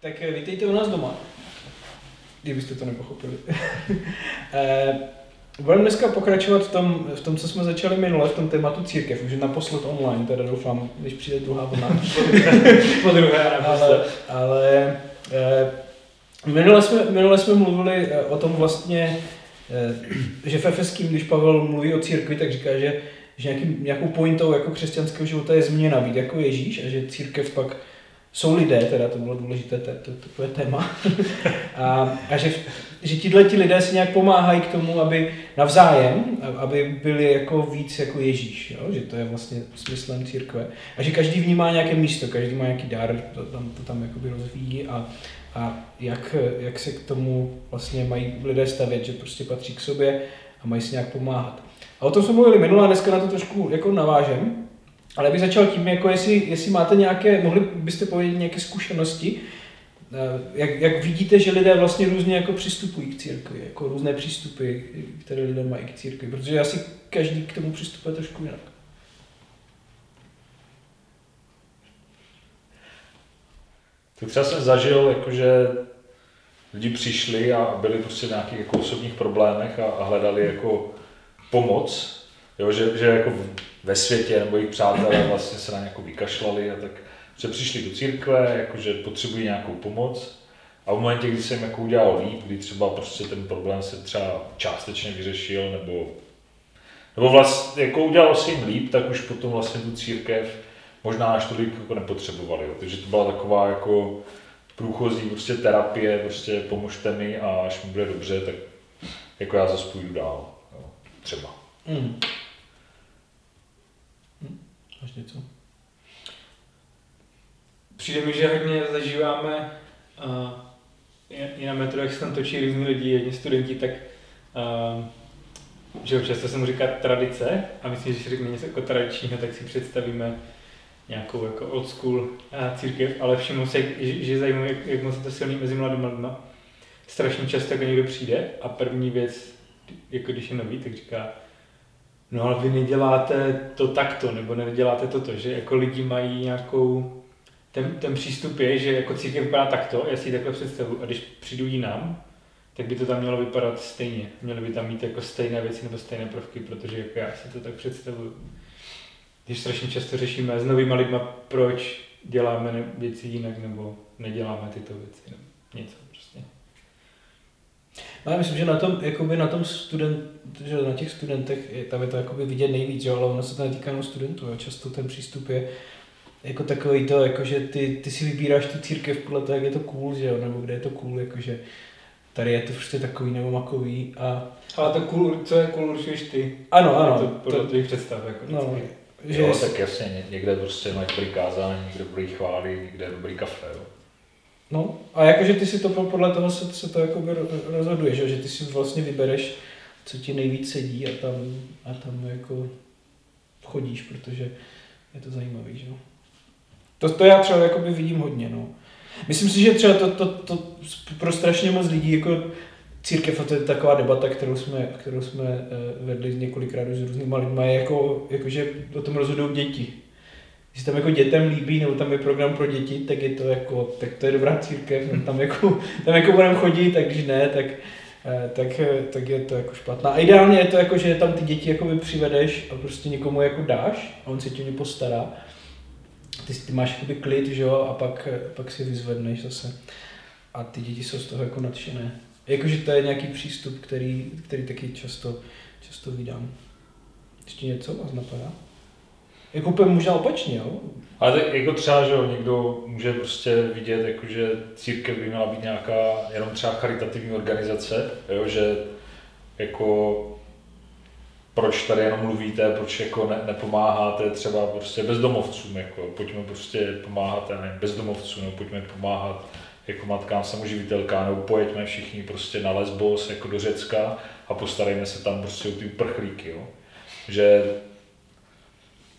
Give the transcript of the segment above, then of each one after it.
Tak eh, vítejte u nás doma, kdybyste to nepochopili. Eh, Budeme dneska pokračovat v tom, v tom, co jsme začali minule, v tom tématu církev, už naposled online, teda doufám, když přijde druhá vlna. po druhé ale, ale eh, minule, jsme, minule jsme mluvili o tom vlastně, že v Efeským, když Pavel mluví o církvi, tak říká, že, že nějaký, nějakou pointou jako křesťanského života je změna, být jako Ježíš a že církev pak jsou lidé, teda to bylo důležité, to, to, to je téma, a, a že, že tihle ti lidé si nějak pomáhají k tomu, aby navzájem, aby byli jako víc jako Ježíš, jo? že to je vlastně smyslem církve. A že každý vnímá nějaké místo, každý má nějaký dar, to tam, to tam jakoby rozvíjí a, a jak, jak se k tomu vlastně mají lidé stavět, že prostě patří k sobě a mají si nějak pomáhat. A o tom jsme mluvili minule a dneska na to trošku jako navážem. Ale bych začal tím, jako jestli, jestli máte nějaké, mohli byste povědět nějaké zkušenosti, eh, jak, jak vidíte, že lidé vlastně různě jako přistupují k církvi, jako různé přístupy, které lidé mají k církvi, protože asi každý k tomu přistupuje trošku jinak. Tak třeba jsem zažil, jakože lidi přišli a byli prostě v nějakých jako osobních problémech a, a hledali jako pomoc, jo, že, že jako ve světě nebo jejich přátelé vlastně se na ně jako vykašlali a tak se přišli do církve, jakože potřebují nějakou pomoc a v momentě, kdy jsem jako udělal líp, kdy třeba prostě ten problém se třeba částečně vyřešil nebo nebo vlastně jako udělal si jim líp, tak už potom vlastně tu církev možná až tolik jako nepotřebovali. Jo. Takže to byla taková jako průchozí prostě terapie, prostě pomožte mi a až mi bude dobře, tak jako já zase půjdu dál. Jo. Třeba. Mm. Máš něco? Přijde mi, že hodně zažíváme uh, i na metru, jak se tam točí různí lidi, jedni studenti, tak uh, že často se mu říká tradice a myslím, že když řekne něco jako tradičního, tak si představíme nějakou jako old school církev, ale všimnu si, že, že zajímavé, jak, jak moc to silný mezi mladými lidmi. Strašně často, jako někdo přijde a první věc, jako když je nový, tak říká, no ale vy neděláte to takto, nebo neděláte toto, že jako lidi mají nějakou, ten, ten přístup je, že jako církev vypadá takto, já si ji takhle představu, a když přijdu jinam, tak by to tam mělo vypadat stejně. Měly by tam mít jako stejné věci nebo stejné prvky, protože jako já si to tak představuju. Když strašně často řešíme s novými lidmi, proč děláme věci jinak nebo neděláme tyto věci nebo něco. No já myslím, že na tom, jakoby na tom student, že na těch studentech, je, tam je to jakoby vidět nejvíc, jo, ale ono se to netýká jenom studentů, jo. často ten přístup je jako takový to, jako že ty, ty si vybíráš tu církev podle toho, jak je to cool, že jo, nebo kde je to cool, jakože tady je to prostě takový nebo makový a... Ale to cool, co je cool, určuješ ty. Ano, ano. To podle to, tvých představ, jako no, že jo, tak jasně, někde prostě mají dobrý kázání, někde dobrý chvály, někde dobrý kafe, jo. No a jakože ty si to podle toho se, se to jakoby rozhoduje, že? že ty si vlastně vybereš, co ti nejvíc sedí a tam, a tam jako chodíš, protože je to zajímavý, že? To, to já třeba jakoby vidím hodně, no. Myslím si, že třeba to, to, to pro strašně moc lidí jako církev, a to je taková debata, kterou jsme, kterou jsme eh, vedli několikrát s různými lidmi, je jako, jako, že o tom rozhodují děti když tam jako dětem líbí, nebo tam je program pro děti, tak je to jako, tak to je dobrá církev, no, tam jako, tam jako budeme chodit, tak když ne, tak, eh, tak, eh, tak je to jako špatná. A ideálně je to jako, že tam ty děti jako přivedeš a prostě někomu jako dáš a on se tě postará. Ty, ty máš jakoby klid, že jo, a pak, eh, pak si vyzvedneš zase. A ty děti jsou z toho jako nadšené. Jakože to je nějaký přístup, který, který taky často, často vydám. Ještě něco vás napadá? Jako úplně možná opačně, jo? Ale tak jako třeba, že jo, někdo může prostě vidět, jako, že církev by měla být nějaká jenom třeba charitativní organizace, jo, že jako proč tady jenom mluvíte, proč jako ne, nepomáháte třeba prostě bezdomovcům, jako pojďme prostě pomáhat ne, bezdomovcům, nebo pojďme pomáhat jako matkám samoživitelkám, nebo pojeďme všichni prostě na Lesbos, jako do Řecka a postarejme se tam prostě o ty uprchlíky, jo. Že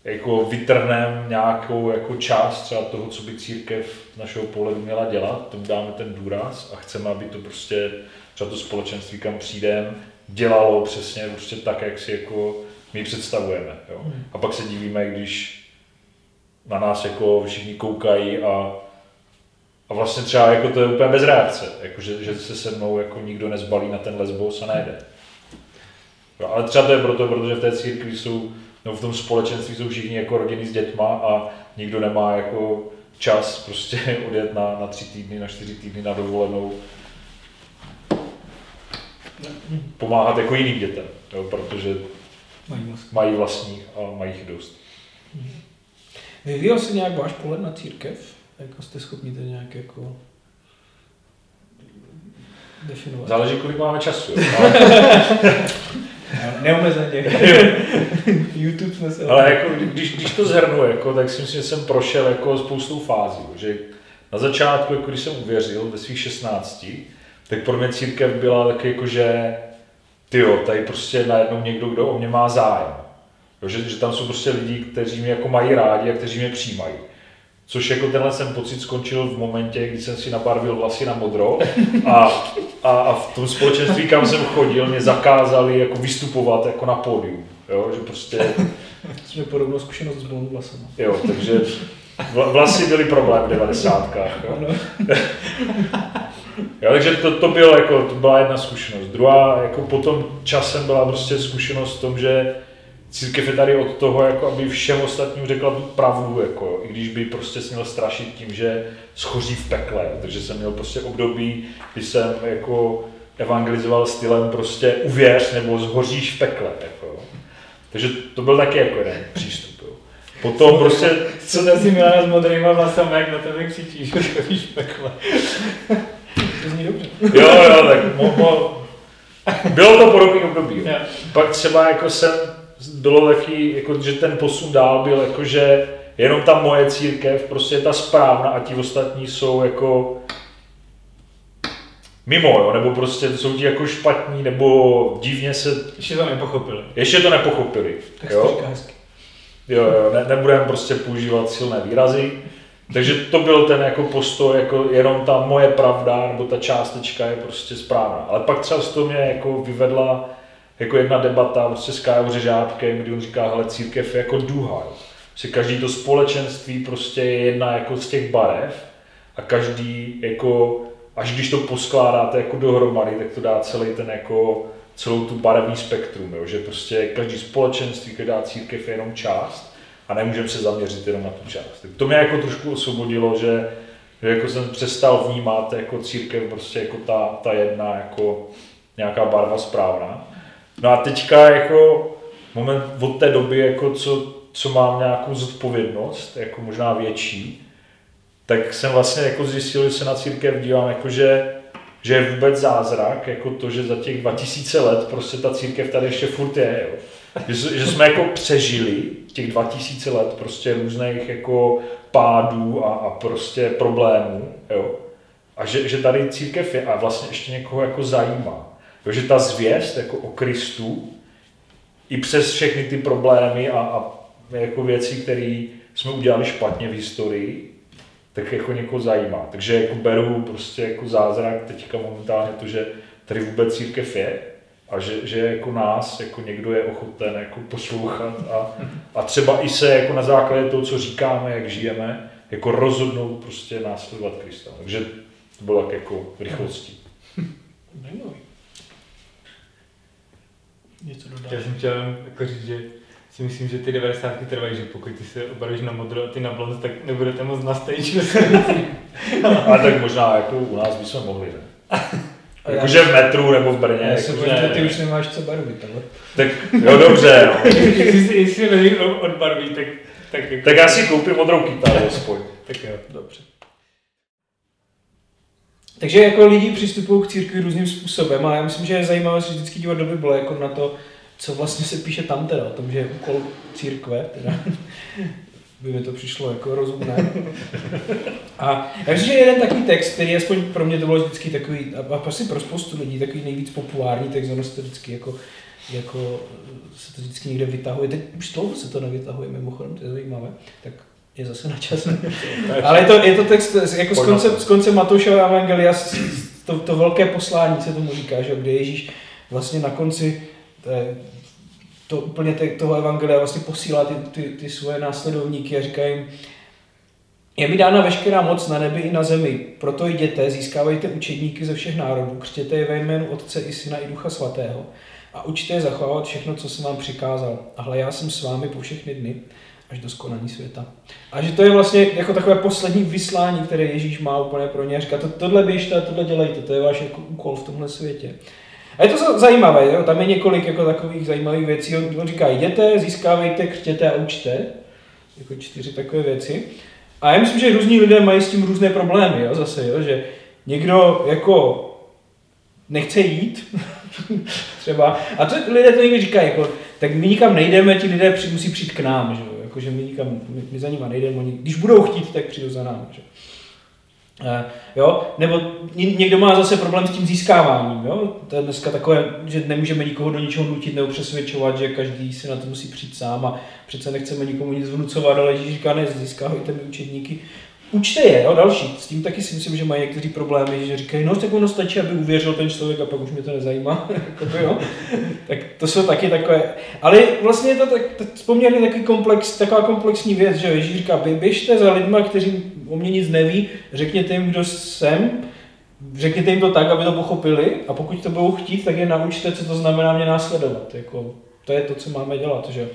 jako vytrhneme nějakou jako část třeba toho, co by církev našeho pohledu měla dělat, tomu dáme ten důraz a chceme, aby to prostě třeba to společenství, kam přijdeme, dělalo přesně prostě tak, jak si jako my představujeme. Jo? Hmm. A pak se divíme, když na nás jako všichni koukají a A vlastně třeba jako to je úplně bez reakce, jako že, že se se mnou jako nikdo nezbalí na ten lesbos a nejde. Jo, ale třeba to je proto, protože v té církvi jsou, no v tom společenství jsou všichni jako rodiny s dětma a nikdo nemá jako čas prostě odjet na, na tři týdny, na čtyři týdny na dovolenou. Pomáhat jako jiným dětem, jo, protože Mají vlastní a mají jich dost. Vyvíjel se nějak váš pohled na církev? Jako jste schopni to nějak jako definovat? Záleží, kolik máme času. Jo. Ale, Neomezeně. YouTube jsme se... ale jako, když, když to zhrnu, jako, tak si myslím, že jsem prošel jako spoustou fází. Že na začátku, jako když jsem uvěřil ve svých 16, tak pro mě církev byla taky jako, že ty jo, tady prostě najednou někdo, kdo o mě má zájem. Jo, že, že tam jsou prostě lidi, kteří mě jako mají rádi a kteří mě přijímají. Což jako tenhle jsem pocit skončil v momentě, kdy jsem si nabarvil vlasy na modro a, a, a v tom společenství, kam jsem chodil, mě zakázali jako vystupovat jako na pódium. Jo, že prostě, Jsme podobnou zkušenost s blond vlasem. jo, takže vla- vlasy byly problém v 90. Jo. Jo, takže to, to, byl, jako, to byla jedna zkušenost. Druhá, jako potom časem byla prostě zkušenost v tom, že církev je tady od toho, jako aby všem ostatním řekla tu pravdu, jako, i když by prostě směl strašit tím, že schoří v pekle. Takže jsem měl prostě období, kdy jsem jako evangelizoval stylem prostě uvěř nebo zhoříš v pekle. Jako. Takže to byl taky jako jeden přístup. Jo. Potom prostě Co to si Milana s modrýma vlasama, jak na tebe křičíš, už chodíš v pekle. To zní dobře. Jo, jo, tak mo, mo, bylo to podobný období. Jo. Pak třeba jako jsem, bylo taky, jako, že ten posun dál byl jako, že jenom ta moje církev prostě je ta správná a ti ostatní jsou jako mimo, jo, nebo prostě jsou ti jako špatní, nebo divně se, Ještě to nepochopili. ještě to nepochopili. Tak Jo, jo, jo ne, nebudeme prostě používat silné výrazy. Takže to byl ten jako postoj, jako jenom ta moje pravda, nebo ta částečka je prostě správná. Ale pak třeba z toho mě jako vyvedla jako jedna debata prostě s Kájou Řežábkem, kdy on říká, hele, církev je jako duha. Že každý to společenství prostě je jedna jako z těch barev a každý jako, až když to poskládáte jako dohromady, tak to dá celý ten jako, celou tu barevný spektrum, jo? že prostě každý společenství, každá církev je jenom část a nemůžeme se zaměřit jenom na tu část. To mě jako trošku osvobodilo, že, že jako jsem přestal vnímat jako církev prostě jako ta, ta jedna jako nějaká barva správná. No a teďka jako moment od té doby, jako co, co mám nějakou zodpovědnost, jako možná větší, tak jsem vlastně jako zjistil, že se na církev dívám jako, že, že je vůbec zázrak, jako to, že za těch 2000 let prostě ta církev tady ještě furt je, jo. Že, že jsme jako přežili těch 2000 let prostě různých jako pádů a, a prostě problémů, jo. A že, že tady církev je a vlastně ještě někoho jako zajímá. Jo, že ta zvěst jako o Kristu i přes všechny ty problémy a, a jako věci, které jsme udělali špatně v historii, tak jako někoho zajímá. Takže jako beru prostě jako zázrak teďka momentálně to, že tady vůbec církev je a že, že jako nás jako někdo je ochoten jako poslouchat a, a třeba i se jako na základě toho, co říkáme, jak žijeme, jako rozhodnout prostě následovat Krista. Takže to bylo tak jako v rychlosti. Zajímavý. Něco dodat. Já jsem chtěl jako říct, že si myslím, že ty 90 trvají, že pokud ty se obarvíš na modro a ty na blond, tak nebudete moc na stage. Ale tak možná jako u nás bychom mohli, ne? Jakože v metru nebo v Brně. Já si jako, že- ty už nemáš co barvit, ale... Tak jo, dobře, no. jestli, si- jestli odbarví, tak, tak, jako, Tak já si koupím modrou kytaru aspoň. Tak jo. Dobře. Takže jako lidi přistupují k církvi různým způsobem a já myslím, že je zajímavé se vždycky dívat do Bible jako na to, co vlastně se píše tam teda, o tom, že je úkol církve, teda by mi to přišlo jako rozumné. A já myslím, že jeden takový text, který aspoň pro mě to bylo vždycky takový, a asi pro spoustu lidí, takový nejvíc populární text, ono se to vždycky jako, jako se to vždycky někde vytahuje. Teď už dlouho se to nevytahuje mimochodem, to je zajímavé. Tak je zase na čas. Ale je to, je to text z- jako z konce, z konce Matoušova Evangelia, to, to velké poslání se tomu říká, že, kde Ježíš vlastně na konci to úplně te, toho Evangelia vlastně posílá ty, ty, ty svoje následovníky a říká jim, Je mi dána veškerá moc na nebi i na zemi, proto jděte, získávejte učedníky ze všech národů, křtěte je ve jménu Otce i Syna i Ducha Svatého a učte je zachovávat všechno, co jsem vám přikázal. A hle, já jsem s vámi po všechny dny, až do skonání světa. A že to je vlastně jako takové poslední vyslání, které Ježíš má úplně pro ně. Říká, to, tohle běžte, tohle dělejte, to je váš jako úkol v tomhle světě. A je to zajímavé, jo? tam je několik jako takových zajímavých věcí. On, on říká, jděte, získávejte, křtěte a učte. Jako čtyři takové věci. A já myslím, že různí lidé mají s tím různé problémy, jo? zase, jo? že někdo jako nechce jít, třeba. A to lidé to někdy říkají, jako, tak my nikam nejdeme, ti lidé musí přijít k nám, že? Jako, že my nikam, my, my za nima nejdeme, oni, když budou chtít, tak přijdou za námi. Že? Uh, jo? Nebo někdo má zase problém s tím získáváním. Jo? To je dneska takové, že nemůžeme nikoho do ničeho nutit nebo přesvědčovat, že každý si na to musí přijít sám a přece nechceme nikomu nic vnucovat, ale Ježíš říká, ne, získávajte mi učedníky. Učte je, jo, další. S tím taky si myslím, že mají někteří problémy, že říkají, no tak ono stačí, aby uvěřil ten člověk a pak už mě to nezajímá. jo? tak to jsou taky takové. Ale vlastně je to tak, tak poměrně takový komplex, taková komplexní věc, že Ježíš říká, běžte za lidma, kteří o mě nic neví, řekněte jim, kdo jsem, řekněte jim to tak, aby to pochopili a pokud to budou chtít, tak je naučte, co to znamená mě následovat. Jako, to je to, co máme dělat. Že?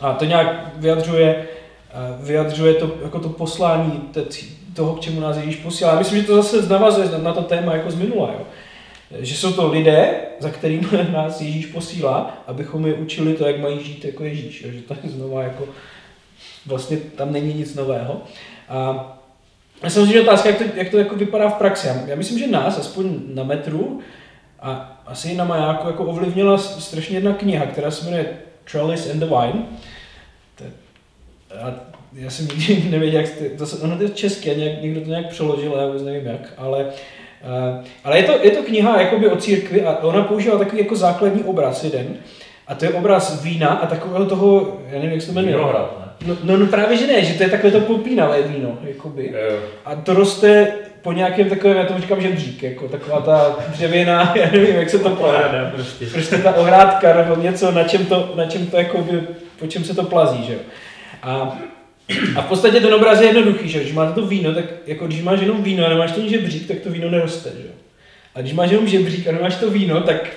A to nějak vyjadřuje, vyjadřuje to, jako to poslání toho, k čemu nás Ježíš posílá. Myslím, že to zase navazuje na to téma jako z minula. Jo? Že jsou to lidé, za kterým nás Ježíš posílá, abychom je učili to, jak mají žít jako Ježíš. Jo? Že to je znova jako, vlastně tam není nic nového. A já jsem si otázka, jak to, jak to jako vypadá v praxi. Já myslím, že nás, aspoň na metru, a asi i na majáku, jako ovlivnila strašně jedna kniha, která se jmenuje Trellis and the Wine. To, a já jsem nikdy nevěděl, jak to, to, ono to je české, nějak, někdo to nějak přeložil, já vůbec nevím jak, ale, uh, ale je to, je to kniha jakoby o církvi a ona používá takový jako základní obraz jeden. A to je obraz vína a takového toho, já nevím, jak se to jmenuje. Vinohrad, No, no, no, právě, že ne, že to je takové to popínavé víno, jakoby. Jo. A to roste po nějakém takovém, já tomu říkám žebřík, jako taková ta dřevěná, já nevím, jak se to plazí. Prostě. prostě ta ohrádka nebo něco, na čem to, na čem to jakoby, po čem se to plazí, že jo. A, a v podstatě ten obraz je jednoduchý, že když máte to víno, tak jako když máš jenom víno a nemáš ten žebřík, tak to víno neroste, že. A když máš jenom žebřík a nemáš to víno, tak,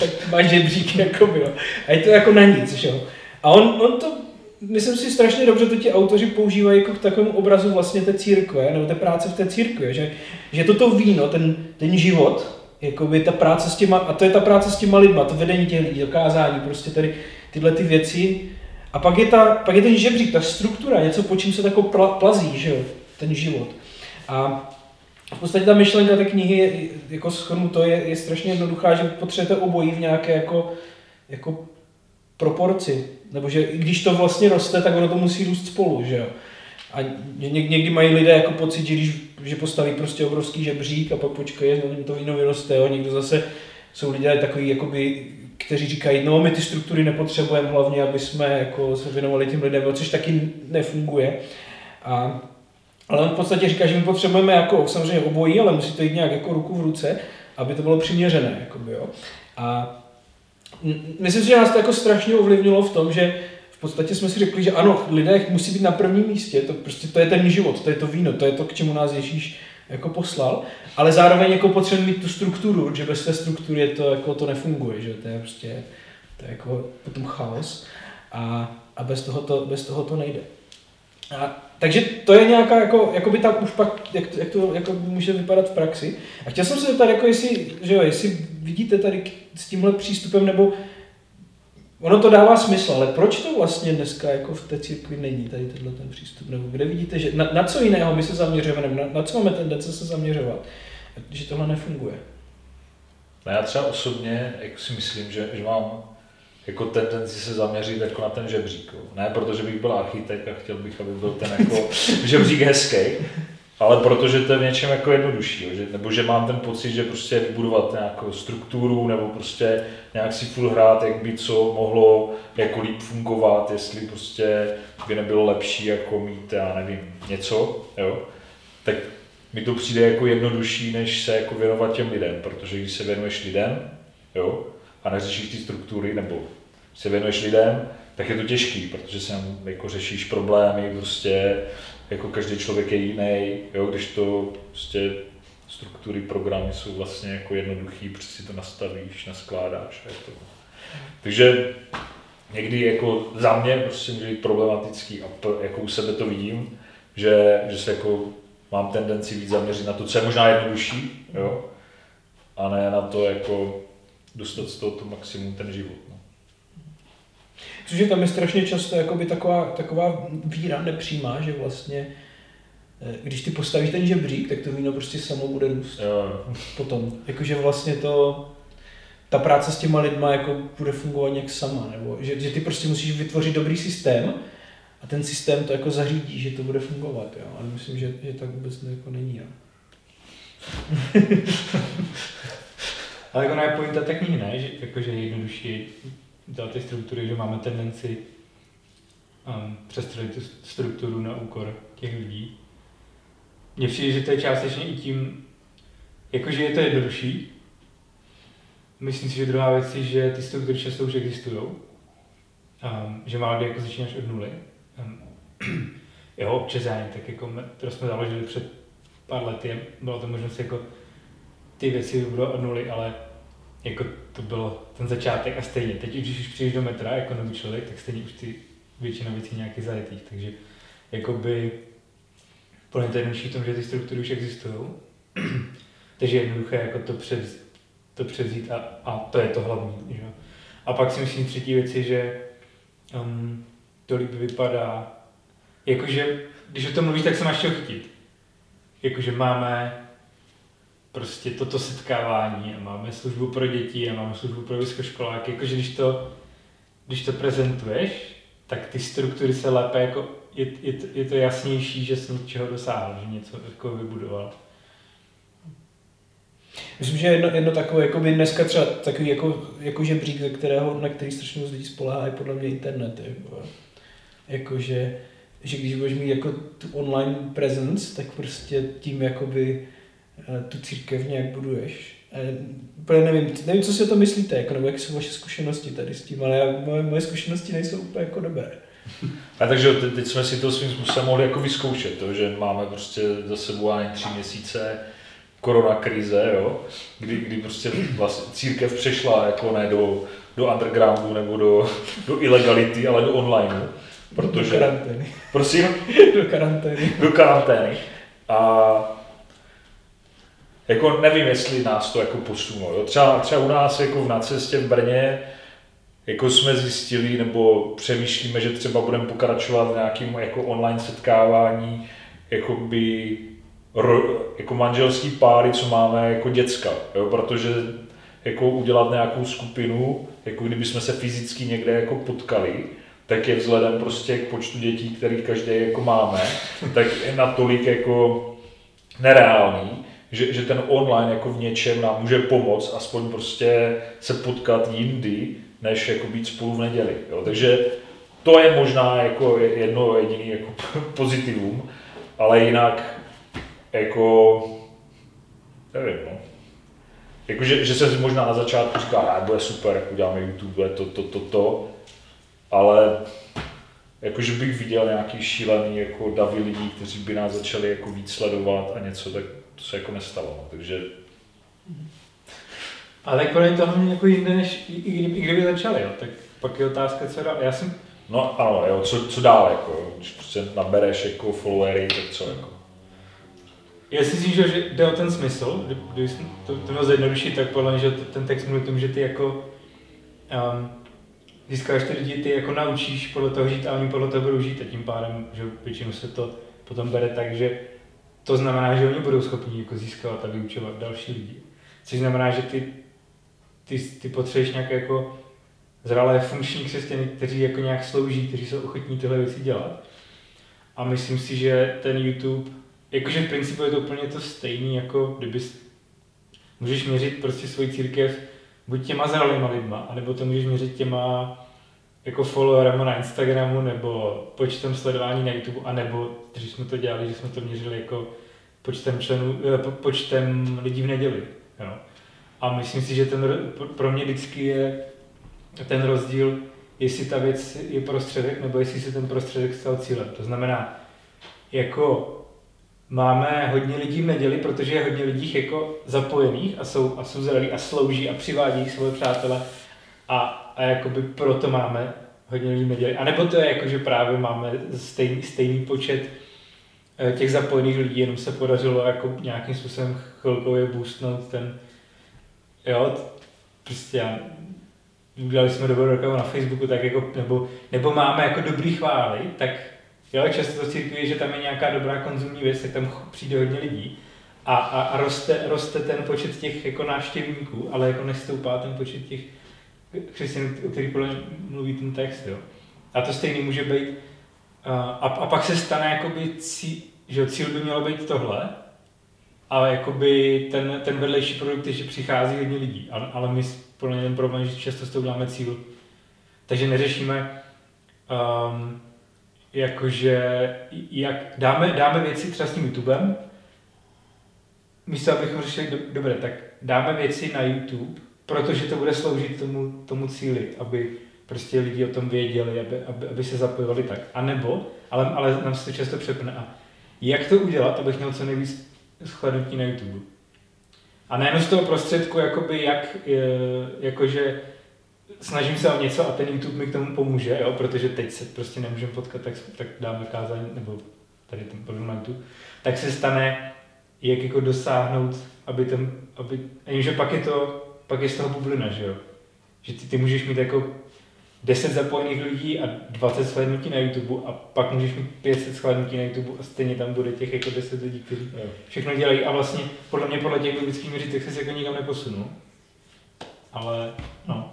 tak máš žebřík, jakoby, jo. A je to jako na nic, že jo. A on, on to myslím si strašně dobře, to ti autoři používají jako k takovému obrazu vlastně té církve, nebo té práce v té církvi, že, že toto víno, ten, ten život, by ta práce s těma, a to je ta práce s těma lidma, to vedení těch lidí, dokázání, prostě tady tyhle ty věci. A pak je, ta, pak je ten žebřík, ta struktura, něco, po čím se tako pla, plazí, že jo, ten život. A v podstatě ta myšlenka té knihy, je, jako schrnu to, je, je strašně jednoduchá, že potřebujete obojí v nějaké jako, jako proporci. Nebo že i když to vlastně roste, tak ono to musí růst spolu, že jo. A někdy mají lidé jako pocit, že když že postaví prostě obrovský žebřík a pak počkají, že to víno vyroste, jo. Někdo zase jsou lidé takový, jakoby, kteří říkají, no my ty struktury nepotřebujeme hlavně, aby jsme jako se věnovali těm lidem, což taky nefunguje. A, ale on v podstatě říká, že my potřebujeme jako samozřejmě obojí, ale musí to jít nějak jako ruku v ruce, aby to bylo přiměřené. Jakoby, jo. A myslím si, že nás to jako strašně ovlivnilo v tom, že v podstatě jsme si řekli, že ano, lidé musí být na prvním místě, to prostě to je ten život, to je to víno, to je to, k čemu nás Ježíš jako poslal, ale zároveň jako potřebujeme mít tu strukturu, že bez té struktury to, jako to nefunguje, že to je prostě to je jako potom chaos a, a bez, toho to, bez toho to nejde. A, takže to je nějaká, jako, jako by tam už pak, jak jak to jako může vypadat v praxi. A chtěl jsem se zeptat, jako jestli, že jo, jestli vidíte tady s tímhle přístupem, nebo ono to dává smysl, ale proč to vlastně dneska jako v té církvi není tady tenhle ten přístup? Nebo kde vidíte, že na, na co jiného my se zaměřujeme, nebo na, na co máme tendence se zaměřovat, že tohle nefunguje? No já třeba osobně jak si myslím, že, že mám jako tendenci se zaměřit jako na ten žebřík. Ne protože bych byl architekt a chtěl bych, aby byl ten jako žebřík hezký, ale protože to je v něčem jako jednodušší, že, nebo že mám ten pocit, že prostě vybudovat nějakou strukturu, nebo prostě nějak si full hrát, jak by co mohlo jako líp fungovat, jestli prostě by nebylo lepší jako mít, já nevím, něco, jo, tak mi to přijde jako jednodušší, než se jako věnovat těm lidem, protože když se věnuješ lidem, jo, a neřešíš ty struktury, nebo se věnuješ lidem, tak je to těžký, protože se jako řešíš problémy, prostě jako každý člověk je jiný, jo, když to prostě struktury programy jsou vlastně jako jednoduchý, protože si to nastavíš, naskládáš a je to. Takže někdy jako za mě prostě může být problematický a jako u sebe to vidím, že, že se jako mám tendenci víc zaměřit na to, co je možná jednodušší, jo, a ne na to jako dostat z toho to maximum ten život. Což je tam je strašně často jakoby taková, taková víra nepřímá, že vlastně eh, když ty postavíš ten žebřík, tak to víno prostě samo bude růst. Jo. Potom. Jakože vlastně to, ta práce s těma lidma jako bude fungovat nějak sama, nebo že, že ty prostě musíš vytvořit dobrý systém a ten systém to jako zařídí, že to bude fungovat, jo. Ale myslím, že, že tak vůbec jako není, jo. Ale jako je pointa tak knihy, ne? Že, jako, že je jednodušší dělat ty struktury, že máme tendenci um, přestřelit tu strukturu na úkor těch lidí. Mně přijde, že to je částečně i tím, jakože je to jednodušší. Myslím si, že druhá věc je, že ty struktury často už existují. Um, že málo kdy jako začínáš od nuly. Um, jo, občas tak jako, to jsme založili před pár lety, bylo to možnost jako ty věci budou od nuly, ale jako to bylo ten začátek a stejně. Teď když už přijdeš do metra jako nový člověk, tak stejně už ty většina věcí nějaký zajetých, takže jakoby plně to jednodušší v tom, že ty struktury už existují. takže je jednoduché jako to, převz, to převzít a, a, to je to hlavní. Že? A pak si myslím třetí věci, že um, to líp vypadá, jakože když o tom mluvíš, tak se máš čeho chytit. Jakože máme prostě toto setkávání a máme službu pro děti a máme službu pro vysokoškoláky, jakože když to, když to prezentuješ, tak ty struktury se lépe jako, je, je, to, je to jasnější, že jsi něčeho dosáhl, že něco jako vybudoval. Myslím, že jedno, jedno takové, jako by dneska třeba takový jako, jako žebřík, ze kterého, na který strašně moc lidí spolehá, je podle mě internet. Jako, jako že, když budeš mít jako tu online presence, tak prostě tím jakoby tu církev nějak buduješ. Úplně nevím, nevím, co si o to myslíte, jako, nebo jaké jsou vaše zkušenosti tady s tím, ale já, moje, moje zkušenosti nejsou úplně jako dobré. A takže teď jsme si to svým způsobem mohli jako vyzkoušet, to, že máme prostě za sebou ani tři měsíce korona krize, jo, kdy, kdy prostě vlastně církev přešla jako ne do, do undergroundu nebo do, do ilegality, ale do online. Protože, do karantény. Prosím? do karantény. Do karantény. A jako nevím, jestli nás to jako posunulo. Jo. Třeba, třeba u nás jako v nacestě v Brně jako jsme zjistili nebo přemýšlíme, že třeba budeme pokračovat v nějakým jako online setkávání jakoby ro, jako manželský páry, co máme jako děcka, jo, protože jako udělat nějakou skupinu, jako kdyby jsme se fyzicky někde jako potkali, tak je vzhledem prostě k počtu dětí, který každý jako máme, tak je natolik jako nereálný, že, že ten online jako v něčem nám může pomoct, aspoň prostě se potkat jindy, než jako být spolu v neděli. Jo? Takže to je možná jako jedno jediné jako pozitivum, ale jinak jako nevím, no. Jako, že, že se možná na začátku říká, že bude super, jak uděláme YouTube, to, to, to, to, ale jakože bych viděl nějaký šílený jako davy lidí, kteří by nás začali jako víc sledovat a něco, tak to se jako nestalo. No. Takže ale tak pro to hlavně jako jinde, než i, i, kdyby, i kdyby začali, jo. tak pak je otázka, co dál. Já jsem... No ano, jo, co, co dál, jako, když prostě nabereš jako followery, tak co jako. Já si myslím, že jde o ten smysl, kdyby to, to bylo zjednodušit, tak podle mě, že ten text mluví o tom, že ty jako um, získáš ty lidi, ty jako naučíš podle toho žít a oni podle toho budou žít a tím pádem, že většinou se to potom bere tak, že to znamená, že oni budou schopni jako získávat a vyučovat další lidi. Což znamená, že ty, ty, ty potřebuješ nějaké jako zralé funkční křesťany, kteří jako nějak slouží, kteří jsou ochotní tyhle věci dělat. A myslím si, že ten YouTube, jakože v principu je to úplně to stejný, jako kdyby můžeš měřit prostě svoji církev buď těma zralýma lidma, anebo to můžeš měřit těma jako followerama na Instagramu nebo počtem sledování na YouTube, anebo když jsme to dělali, že jsme to měřili jako počtem členů, eh, počtem lidí v neděli. Jo. A myslím si, že ten, pro mě vždycky je ten rozdíl, jestli ta věc je prostředek, nebo jestli se ten prostředek stal cílem. To znamená, jako máme hodně lidí v neděli, protože je hodně lidí jako zapojených a jsou, a jsou zralí a slouží a přivádí svoje přátele a, a jakoby proto máme hodně lidí neděli. A nebo to je jako, že právě máme stejný, stejný počet eh, těch zapojených lidí, jenom se podařilo jako nějakým způsobem chvilkově boostnout ten, jo, prostě já, udělali jsme dobrou reklamu na Facebooku, tak jako, nebo, nebo máme jako dobrý chvály, tak Jo, často to církví, že tam je nějaká dobrá konzumní věc, tak tam přijde hodně lidí a, a, a roste, roste ten počet těch jako návštěvníků, ale jako nestoupá ten počet těch křesťanů, o kterých podle mluví ten text. Jo. A to stejný může být. A, a pak se stane, jakoby cí, že cíl by mělo být tohle, ale jakoby ten, ten vedlejší produkt je, že přichází hodně lidí. Ale, ale my podle mě ten problém, že často s tou děláme cíl. Takže neřešíme um, jakože jak dáme, dáme věci třeba s tím YouTubem, místo abychom řešili, do, dobře, tak dáme věci na YouTube, protože to bude sloužit tomu, tomu cíli, aby prostě lidi o tom věděli, aby, aby, aby se zapojovali tak. A nebo, ale, ale nám se to často přepne. A jak to udělat, abych měl co nejvíc shlednutí na YouTube? A nejenom z toho prostředku, jakoby jak, jakože snažím se o něco a ten YouTube mi k tomu pomůže, jo, protože teď se prostě nemůžeme potkat, tak, tak dáme kázání, nebo tady ten program YouTube, tak se stane, jak jako dosáhnout, aby ten, aby, jenže pak je to, pak je z toho bublina, že jo. Že ty, ty můžeš mít jako 10 zapojených lidí a 20 shlédnutí na YouTube a pak můžeš mít 500 shlédnutí na YouTube a stejně tam bude těch jako 10 lidí, kteří všechno dělají a vlastně podle mě podle těch biblických měřítek se jako nikam neposunul. Ale no,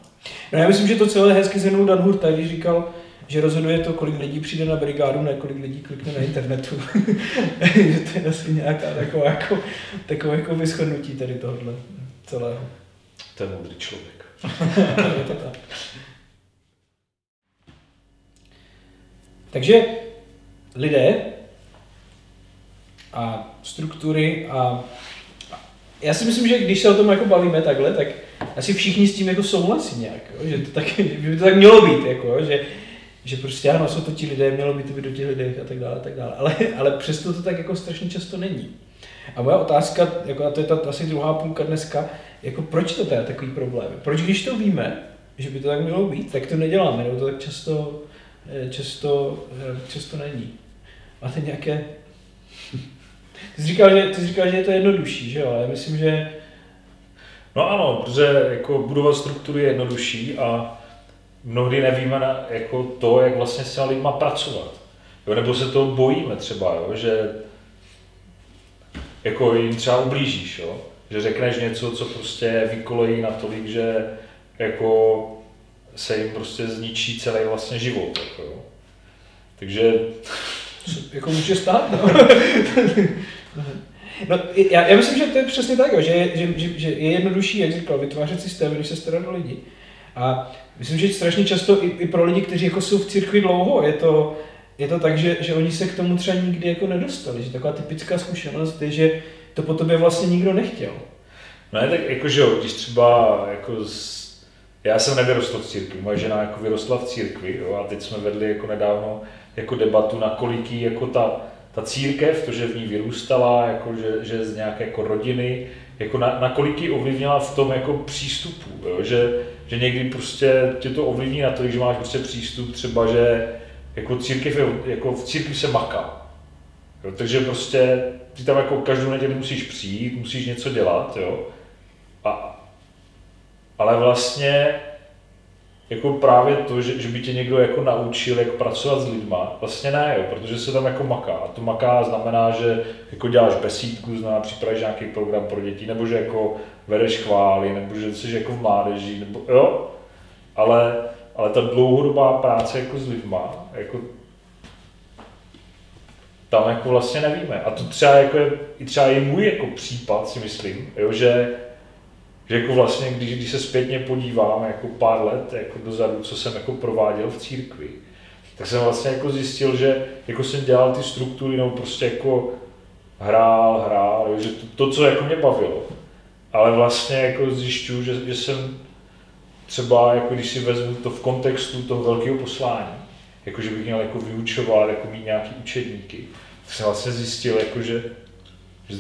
No já myslím, že to celé hezky zhrnul Dan Hurta, když říkal, že rozhoduje to, kolik lidí přijde na brigádu, ne kolik lidí klikne na internetu. že to je asi nějaká taková jako, takové jako vyschodnutí tady tohohle celého. To je moudrý člověk. Takže lidé a struktury a já si myslím, že když se o tom jako bavíme takhle, tak asi všichni s tím jako souhlasí nějak, jo? že to tak, že by to tak mělo být, jako, že, že prostě ano, jsou to ti lidé, mělo by to být do těch lidech a tak dále, a tak dále. Ale, ale přesto to tak jako strašně často není. A moje otázka, jako, a to je ta asi druhá půlka dneska, jako proč to je takový problém? Proč když to víme, že by to tak mělo být, tak to neděláme, nebo to tak často, eh, často, eh, často není. Máte nějaké... Ty jsi říkal, že, ty jsi říkal, že je to jednodušší, že jo? Já myslím, že No ano, protože jako budovat strukturu je jednodušší a mnohdy nevíme na, jako to, jak vlastně s těma lidma pracovat. Jo, nebo se to bojíme třeba, jo, že jako jim třeba ublížíš, jo? Že řekneš něco, co prostě vykolejí natolik, že jako se jim prostě zničí celý vlastně život. Jako, jo. Takže... Jako může stát, no. No, já, já myslím, že to je přesně tak, že, že, že, že je jednodušší, jak říkal, vytvářet systém, když se starat o lidi. A myslím, že strašně často i, i pro lidi, kteří jako jsou v církvi dlouho, je to, je to tak, že, že oni se k tomu třeba nikdy jako nedostali. Že taková typická zkušenost je, že to po tobě vlastně nikdo nechtěl. No je tak jako, že jo, když třeba jako z... já jsem nevyrostl v církvi, moje žena jako vyrostla v církvi jo, a teď jsme vedli jako nedávno jako debatu, na koliký jako ta ta církev, to, že v ní vyrůstala, jako že, že z nějaké jako rodiny, jako na, na kolik ji ovlivnila v tom jako přístupu, jo? Že, že někdy prostě tě to ovlivní na to, že máš prostě přístup třeba, že jako církev je, jako v církvi se maká. Jo? Takže prostě ty tam jako každou neděli musíš přijít, musíš něco dělat, jo. A, ale vlastně jako právě to, že, že by tě někdo jako naučil, jak pracovat s lidma, vlastně ne, jo, protože se tam jako maká. A to maká znamená, že jako děláš besídku, znamená připravíš nějaký program pro děti, nebo že jako vedeš chvály, nebo že jsi jako v mládeži, nebo jo, ale, ale ta dlouhodobá práce jako s lidma, jako tam jako vlastně nevíme. A to třeba jako je, i třeba je můj jako případ, si myslím, jo, že že jako vlastně, když, když se zpětně podívám jako pár let jako dozadu, co jsem jako prováděl v církvi, tak jsem vlastně jako zjistil, že jako jsem dělal ty struktury, nebo prostě jako hrál, hrál, že to, to co jako mě bavilo. Ale vlastně jako zjišťuju, že, že jsem třeba, jako když si vezmu to v kontextu toho velkého poslání, jako že bych měl jako vyučovat, jako mít nějaký učedníky, tak jsem vlastně zjistil, jako že, že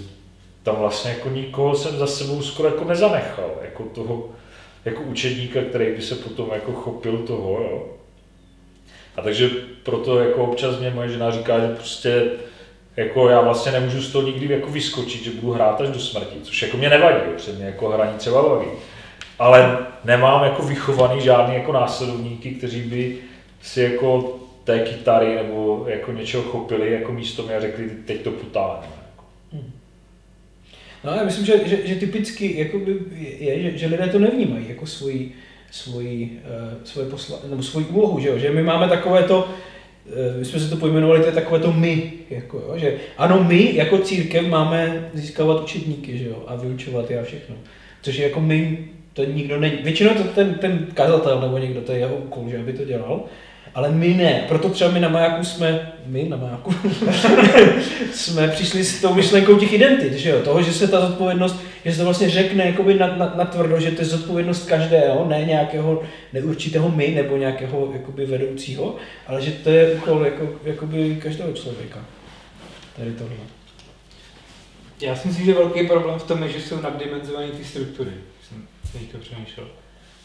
tam vlastně jako nikoho jsem za sebou skoro jako nezanechal, jako toho, jako učedníka, který by se potom jako chopil toho, jo. A takže proto jako občas mě moje žena říká, že prostě jako já vlastně nemůžu z toho nikdy jako vyskočit, že budu hrát až do smrti, což jako mě nevadí, protože mě jako hraní třeba baví. Ale nemám jako vychovaný žádný jako následovníky, kteří by si jako té kytary nebo jako něčeho chopili jako místo mě a řekli, teď to putáme. No já myslím, že, že, že typicky jakoby je, že, že lidé to nevnímají jako svoji, svoji, uh, svoje posla, nebo svoji úlohu, že, jo? že my máme takové to, uh, my jsme se to pojmenovali, to je takové to my, jako, jo? že ano, my jako církev máme získávat učedníky že jo? a vyučovat je a všechno. Což je jako my, to nikdo není. Většinou to ten, ten kazatel nebo někdo, to je jeho úkol, že aby to dělal. Ale my ne. Proto třeba my na Majáku jsme, my na Majáku, jsme přišli s tou myšlenkou těch identit, že jo? Toho, že se ta zodpovědnost, že se to vlastně řekne na, na, na tvrdo, že to je zodpovědnost každého, ne nějakého neurčitého my nebo nějakého jakoby vedoucího, ale že to je úkol jako, jakoby každého člověka. Tady tohle. Já si myslím, že velký problém v tom je, že jsou naddimenzované ty struktury. Jsem teďka přemýšlel.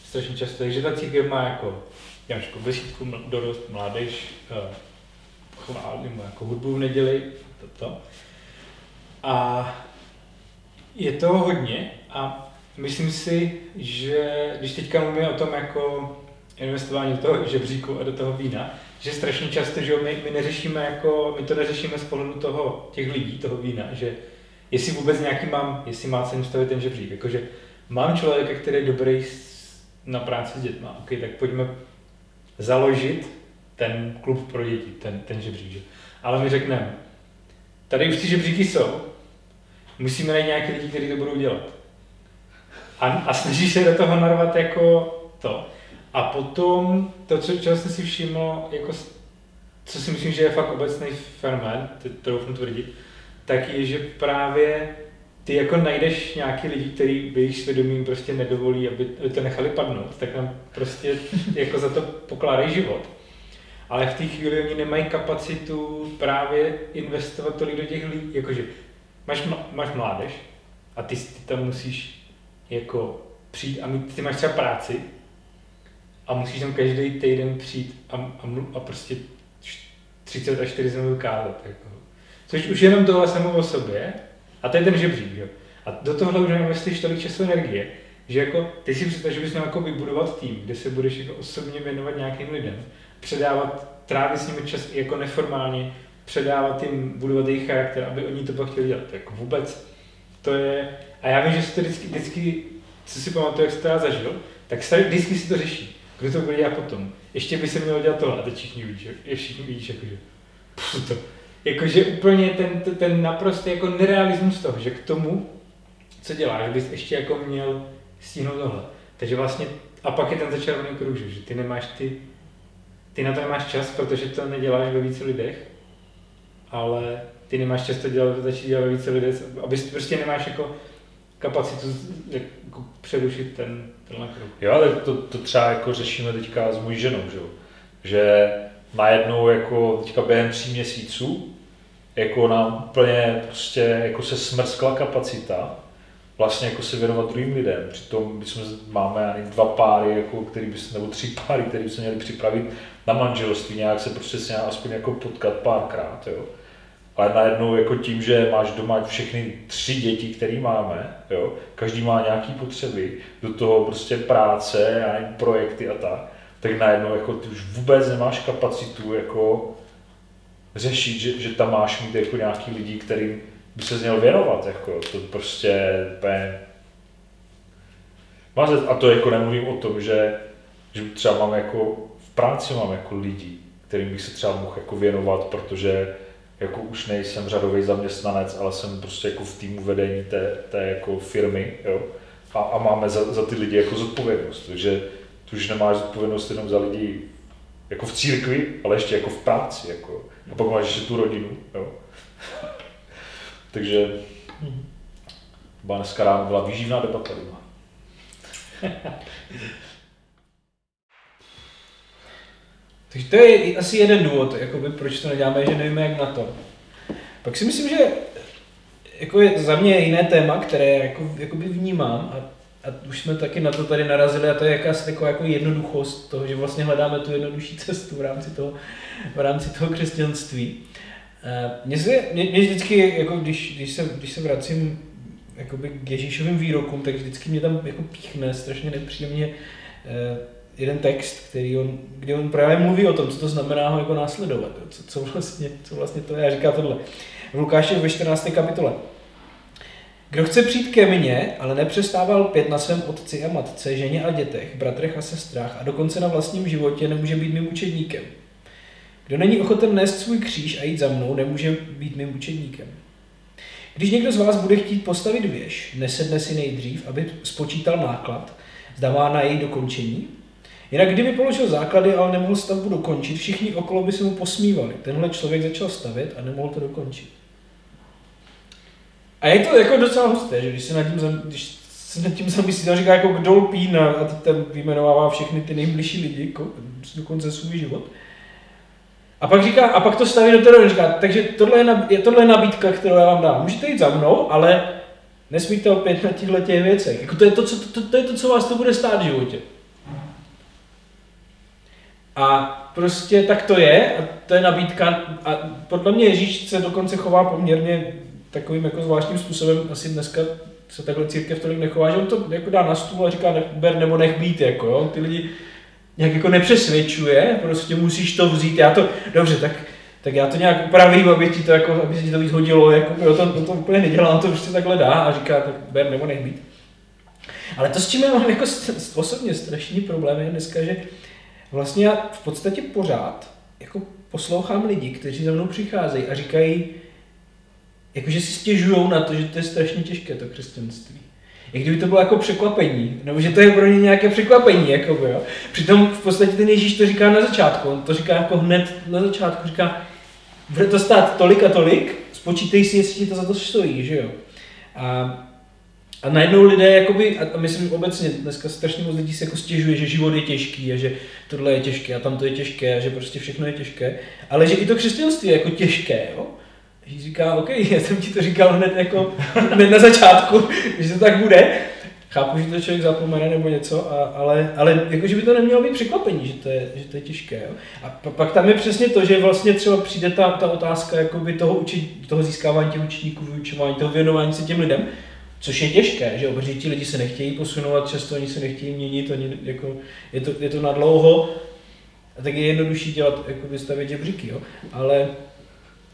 Strašně často, že ta církev má jako Jaško, besídku, dorost, mládež, uh, chvál, nebo jako hudbu v neděli, toto. A je to hodně a myslím si, že když teďka mluvíme o tom jako investování do toho žebříku a do toho vína, že strašně často, že my, my neřešíme jako, my to neřešíme z pohledu toho, těch lidí, toho vína, že jestli vůbec nějaký mám, jestli má cenu stavit ten žebřík, jakože mám člověka, který je dobrý na práci s dětma, ok, tak pojďme založit ten klub pro děti, ten, ten žebřík. Že? Ale my řekneme, tady už ty žebříky jsou, musíme najít nějaké lidi, kteří to budou dělat. A, a snaží se do toho narvat jako to. A potom to, co, čeho jsem si všiml, jako, co si myslím, že je fakt obecný fenomén, to doufám tvrdit, tak je, že právě ty jako najdeš nějaký lidi, který by jejich svědomím prostě nedovolí, aby, aby to nechali padnout, tak nám prostě jako za to pokládají život. Ale v té chvíli oni nemají kapacitu právě investovat tolik do těch lidí, jakože máš, máš mládež a ty, ty tam musíš jako přijít a mít, ty máš třeba práci a musíš tam každý týden přijít a, a, a prostě 30 až 40 minut kázat. Jako. Což už jenom tohle samo o sobě a to je ten žebřík, jo. A do tohle už neinvestuješ tolik času energie, že jako ty si představ, že bys měl jako vybudovat tým, kde se budeš jako osobně věnovat nějakým lidem, předávat, trávit s nimi čas jako neformálně, předávat jim, budovat jejich charakter, aby oni to pak chtěli dělat. Jako vůbec to je, a já vím, že se to vždycky, vždycky co si pamatuju, jak jsi to já zažil, tak vždycky si to řeší. Kdo to bude dělat potom? Ještě by se mělo dělat tohle, a teď všichni vidíš, je všichni vidíš, jakože, to, jakože úplně ten, ten naprosto jako nerealismus toho, že k tomu, co děláš, bys ještě jako měl stihnout tohle. Takže vlastně, a pak je ten začarovaný kruh, že ty nemáš ty, ty na to nemáš čas, protože to neděláš ve více lidech, ale ty nemáš čas to dělat, začít dělat ve více lidech, abys prostě nemáš jako kapacitu jako přerušit ten, tenhle kruh. Jo, ale to, to třeba jako řešíme teďka s mojí ženou, že, že najednou jako teďka během tří měsíců jako nám úplně prostě jako se smrskla kapacita vlastně jako se věnovat druhým lidem. Přitom my jsme, máme ani dva páry, jako, který by, nebo tři páry, které by se měli připravit na manželství, nějak se prostě se aspoň jako potkat párkrát. Jo. Ale najednou jako tím, že máš doma všechny tři děti, které máme, jo, každý má nějaké potřeby, do toho prostě práce a projekty a tak, tak najednou jako ty už vůbec nemáš kapacitu jako řešit, že, že tam máš mít jako nějaký lidi, kterým by se měl věnovat, jako to prostě úplně... A to jako nemluvím o tom, že, že třeba mám jako v práci mám jako lidi, kterým bych se třeba mohl jako věnovat, protože jako už nejsem řadový zaměstnanec, ale jsem prostě jako v týmu vedení té, té jako firmy, jo? A, a máme za, za, ty lidi jako zodpovědnost, takže už nemáš zodpovědnost jenom za lidi jako v církvi, ale ještě jako v práci, jako. A pak máš ještě tu rodinu, jo. Takže byla dneska ráno byla výživná debata doma. Takže to je asi jeden důvod, jakoby, proč to neděláme, že nevíme, jak na to. Pak si myslím, že jako je za mě jiné téma, které jako, jakoby vnímám a, a už jsme taky na to tady narazili a to je jakási taková jako jednoduchost toho, že vlastně hledáme tu jednodušší cestu v rámci toho, v rámci toho křesťanství. Eh, Mně, se, mě, mě vždycky, jako když, když, se, když se vracím jakoby k Ježíšovým výrokům, tak vždycky mě tam jako píchne strašně nepříjemně eh, jeden text, který on, kde on právě mluví o tom, co to znamená ho jako následovat, co, co, vlastně, co vlastně to je. A říká tohle. V Lukáši ve 14. kapitole. Kdo chce přijít ke mně, ale nepřestával pět na svém otci a matce, ženě a dětech, bratrech a sestrách a dokonce na vlastním životě nemůže být mým učedníkem. Kdo není ochoten nést svůj kříž a jít za mnou, nemůže být mým učedníkem. Když někdo z vás bude chtít postavit věž, nesedne si nejdřív, aby spočítal náklad, zda má na její dokončení. Jinak kdyby položil základy, ale nemohl stavbu dokončit, všichni okolo by se mu posmívali. Tenhle člověk začal stavět a nemohl to dokončit. A je to jako docela husté, že když se nad tím, zam- když se nad tím zamyslí, on říká jako kdo lpí na, a teď tam vyjmenovává všechny ty nejbližší lidi, ko, dokonce svůj život. A pak říká, a pak to staví do toho, říká, takže tohle je, nab, je, tohle je nabídka, kterou já vám dám. Můžete jít za mnou, ale nesmíte opět na těchto těch věcech. Jako to, je to, co, to, to, je to, co vás to bude stát v životě. A prostě tak to je, a to je nabídka. A podle mě Ježíš se dokonce chová poměrně takovým jako zvláštním způsobem. Asi dneska se takhle církev tolik nechová, že on to jako dá na stůl a říká, nech, ber nebo nech být, jako jo. Ty lidi nějak jako nepřesvědčuje, prostě musíš to vzít, já to, dobře, tak, tak já to nějak upravím, aby ti to, jako, aby ti to víc hodilo, jako, jo, to, to, to úplně nedělá, on to prostě takhle dá a říká, tak ber nebo nech být. Ale to, s čím já mám jako osobně strašný problém, je dneska, že vlastně já v podstatě pořád jako poslouchám lidi, kteří za mnou přicházejí a říkají, jakože si stěžují na to, že to je strašně těžké, to křesťanství. Jak kdyby to bylo jako překvapení, nebo že to je pro ně nějaké překvapení, jako jo. Přitom v podstatě ten Ježíš to říká na začátku, on to říká jako hned na začátku, říká, bude to stát tolik a tolik, spočítej si, jestli ti to za to stojí, že jo. A, a najednou lidé, jakoby, a myslím obecně, dneska strašně moc lidí se jako stěžuje, že život je těžký a že tohle je těžké a tam to je těžké a že prostě všechno je těžké, ale že i to křesťanství je jako těžké, jo. Ježíš říká, OK, já jsem ti to říkal hned, jako, hned na začátku, že to tak bude. Chápu, že to člověk zapomene nebo něco, a, ale, ale jako, že by to nemělo být překvapení, že to je, že to je těžké. Jo? A pa- pak tam je přesně to, že vlastně třeba přijde ta, ta otázka jakoby toho, uči, toho získávání těch učeníků, vyučování, toho věnování se těm lidem, což je těžké, že jo? protože ti lidi se nechtějí posunovat, často oni se nechtějí měnit, oni, jako, je, to, je to na dlouho, a tak je jednodušší dělat, jakoby stavět žebříky, jo? ale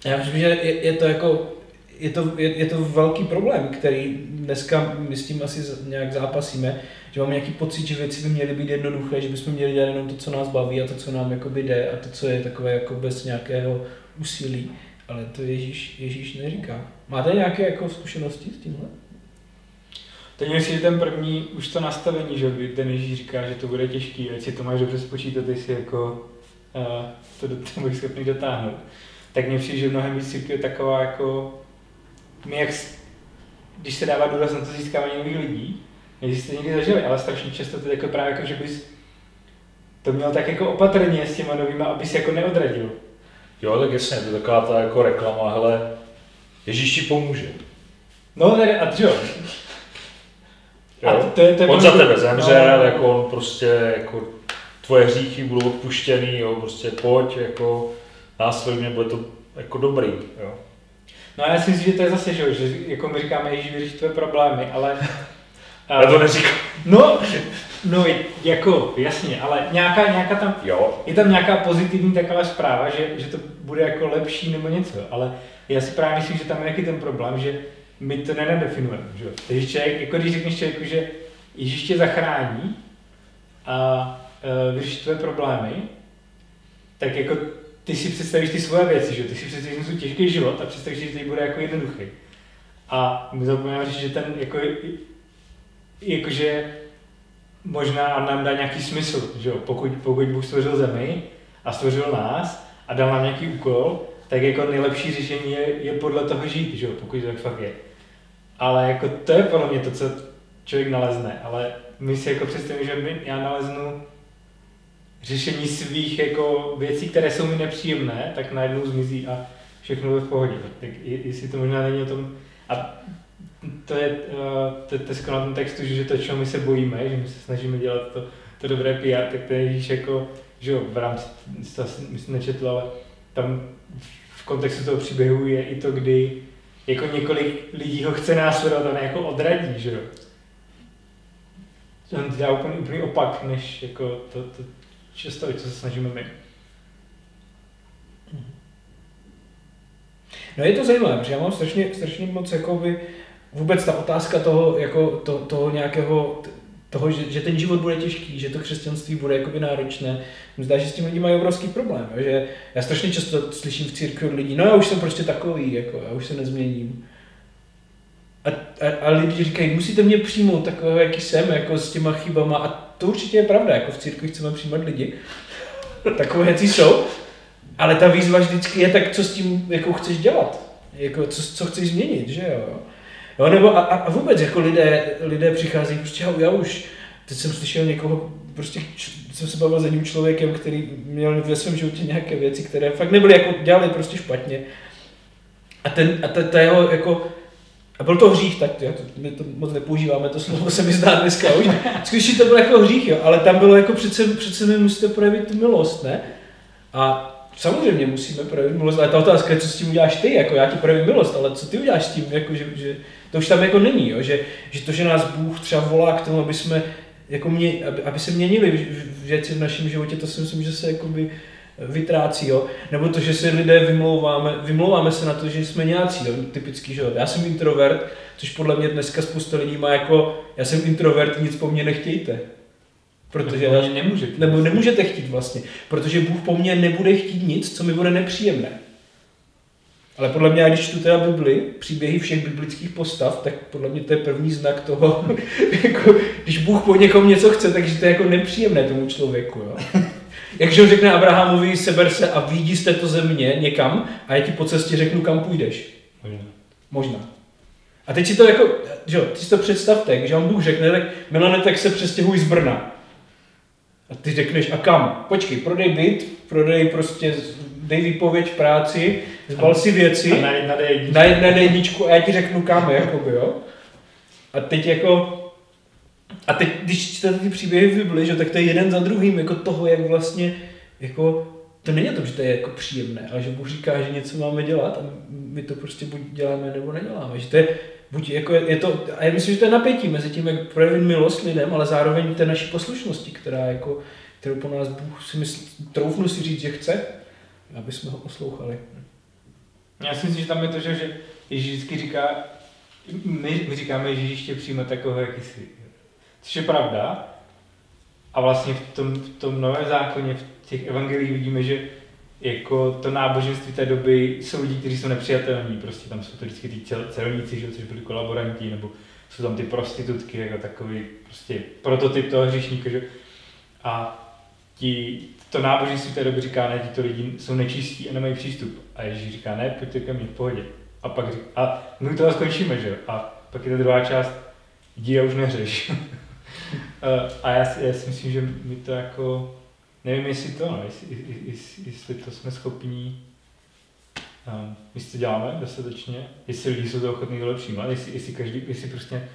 já myslím, že je, je to jako, je to, je, je to velký problém, který dneska my s tím asi nějak zápasíme, že mám nějaký pocit, že věci by měly být jednoduché, že bychom měli dělat jenom to, co nás baví a to, co nám jakoby jde a to, co je takové jako bez nějakého úsilí. Ale to Ježíš, Ježíš neříká. Máte nějaké jako zkušenosti s tímhle? Teď myslím, že ten první, už to nastavení, že ten Ježíš říká, že to bude těžký, ať si to máš dobře spočítat, jestli jako uh, to, to budeš schopný dotáhnout. Tak mně přijde, že mnohem víc církev je taková jako, my jak, když se dává důraz na to získávání nových lidí, jestli jste někdy zažili, ale strašně často to je jako právě jako, že bys to měl tak jako opatrně s těma novýma, abys jako neodradil. Jo, tak jasně, to je taková ta jako reklama, hele, Ježíš ti pomůže. No, tady, a jo. A Jo? to, to, je, to je on za tebe zemřel, no, jako on prostě, jako tvoje hříchy budou odpuštěný, jo, prostě pojď, jako následuj mě, bude to jako dobrý, jo. No a já si myslím, že to je zase, že, jo, že jako my říkáme, Ježíš vyřeší tvoje problémy, ale... Já to neříkám. No, no jako, jasně, ale nějaká, nějaká tam, Jo, je tam nějaká pozitivní taková zpráva, že, že to bude jako lepší nebo něco, ale já si právě myslím, že tam je nějaký ten problém, že my to nenadefinujeme, že. Takže člověk, jako když řekneš člověku, že Ježíš tě zachrání a uh, vyřeší tvoje problémy, tak jako ty si představíš ty svoje věci, že? Ty si představíš svůj těžký život a představíš, že teď bude jako jednoduchý. A my zapomínáme říct, že ten jako, jakože možná nám dá nějaký smysl, že jo? Pokud, pokud Bůh stvořil zemi a stvořil nás a dal nám nějaký úkol, tak jako nejlepší řešení je, je podle toho žít, že jo? Pokud to tak fakt je. Ale jako to je podle mě to, co člověk nalezne, ale my si jako představíme, že my, já naleznu řešení svých jako věcí, které jsou mi nepříjemné, tak najednou zmizí a všechno je v pohodě. Tak jestli to možná není o tom, a to je, uh, to, to na tom textu, že to, čeho my se bojíme, že my se snažíme dělat to, to dobré PR, tak to je Ježíš jako, že jo, v rámci, to myslím nečetl, ale tam v kontextu toho příběhu je i to, kdy jako několik lidí ho chce následovat a ne jako odradí, že jo. On dělá úplně, úplně opak, než jako to, to často, co se snažíme my. No je to zajímavé, protože já mám strašně, strašně moc jakoby, vůbec ta otázka toho, jako to, toho nějakého, toho, že, že, ten život bude těžký, že to křesťanství bude jakoby náročné. Zdá, že s tím lidi mají obrovský problém. Že já strašně často slyším v církvi od lidí, no já už jsem prostě takový, jako, já už se nezměním. A, a, a lidi říkají, musíte mě přijmout takového, jaký jsem, jako s těma chybama. A to určitě je pravda, jako v církvi chceme přijímat lidi. Takové, jaký jsou. Ale ta výzva vždycky je, tak co s tím jako chceš dělat? Jako, co, co chceš změnit, že jo? jo nebo a, a, vůbec jako lidé, lidé přichází, prostě já, já už, teď jsem slyšel někoho, prostě jsem se bavil s jedním člověkem, který měl ve svém životě nějaké věci, které fakt nebyly jako, dělali prostě špatně. A ten, a ta, ta jeho jako, a byl to hřích, tak to, my to moc nepoužíváme, to slovo se mi zdá dneska už. Skutečně to byl jako hřích, jo, ale tam bylo jako přece, přece mi musíte projevit milost, ne? A samozřejmě musíme projevit milost, ale ta otázka je, co s tím uděláš ty, jako já ti projevím milost, ale co ty uděláš s tím, jako, že, že to už tam jako není, jo? Že, že to, že nás Bůh třeba volá k tomu, aby jsme jako mě, aby, aby se měnili věci v našem životě, to si myslím, že se jakoby vytrácí, jo? nebo to, že se lidé vymlouváme, vymlouváme se na to, že jsme nějací, jo? typický, že jo? já jsem introvert, což podle mě dneska spousta lidí má jako, já jsem introvert, nic po mně nechtějte. Protože nebo nemůžete. Nebo nemůžete chtít vlastně, protože Bůh po mně nebude chtít nic, co mi bude nepříjemné. Ale podle mě, když čtu teda Bibli, příběhy všech biblických postav, tak podle mě to je první znak toho, jako, když Bůh po někom něco chce, takže to je jako nepříjemné tomu člověku. Jo? Jakže on řekne Abrahamovi, seber se a výjdi z této země někam a já ti po cestě řeknu, kam půjdeš. Možná. Možná. A teď si to jako, že jo, ty si to představte, že on Bůh řekne, tak Milane, tak se přestěhuj z Brna. A ty řekneš, a kam? Počkej, prodej byt, prodej prostě, dej výpověď v práci, zbal si věci. A na, jedna jedničku. Na jedna jedničku a já ti řeknu kam, jakoby, jo. A teď jako, a teď, když čtete ty příběhy v Bibli, že, tak to je jeden za druhým, jako toho, jak vlastně, jako, to není to, že to je jako příjemné, ale že Bůh říká, že něco máme dělat a my to prostě buď děláme nebo neděláme. Že to je, buď jako je, je to, a já myslím, že to je napětí mezi tím, jak projevit milost lidem, ale zároveň té naší poslušnosti, která jako, kterou po nás Bůh si myslí, troufnu si říct, že chce, aby jsme ho poslouchali. Já si myslím, že tam je to, že, Ježíš vždycky říká, my, my říkáme, že Ježíš tě přijme takového, jaký jsi. Což je pravda. A vlastně v tom, v tom novém zákoně, v těch evangelích vidíme, že jako to náboženství té doby jsou lidi, kteří jsou nepřijatelní, prostě tam jsou to vždycky ty celníci, že, což byli kolaboranti, nebo jsou tam ty prostitutky, jako takový prostě prototyp toho hříšníka, že? A ti, to náboženství té doby říká, ne, to lidi jsou nečistí a nemají přístup. A Ježíš říká, ne, pojďte ke mně v pohodě. A pak říká, a my toho skončíme, že A pak je ta druhá část, jdi a už neřeš. a já, já si myslím, že my to jako nevím, jestli to, no, jestli, jestli, jestli to jsme schopní, um, jestli to děláme dostatečně, jestli lidi jsou to ochotní tohle přijímat, jestli, jestli, každý, jestli prostě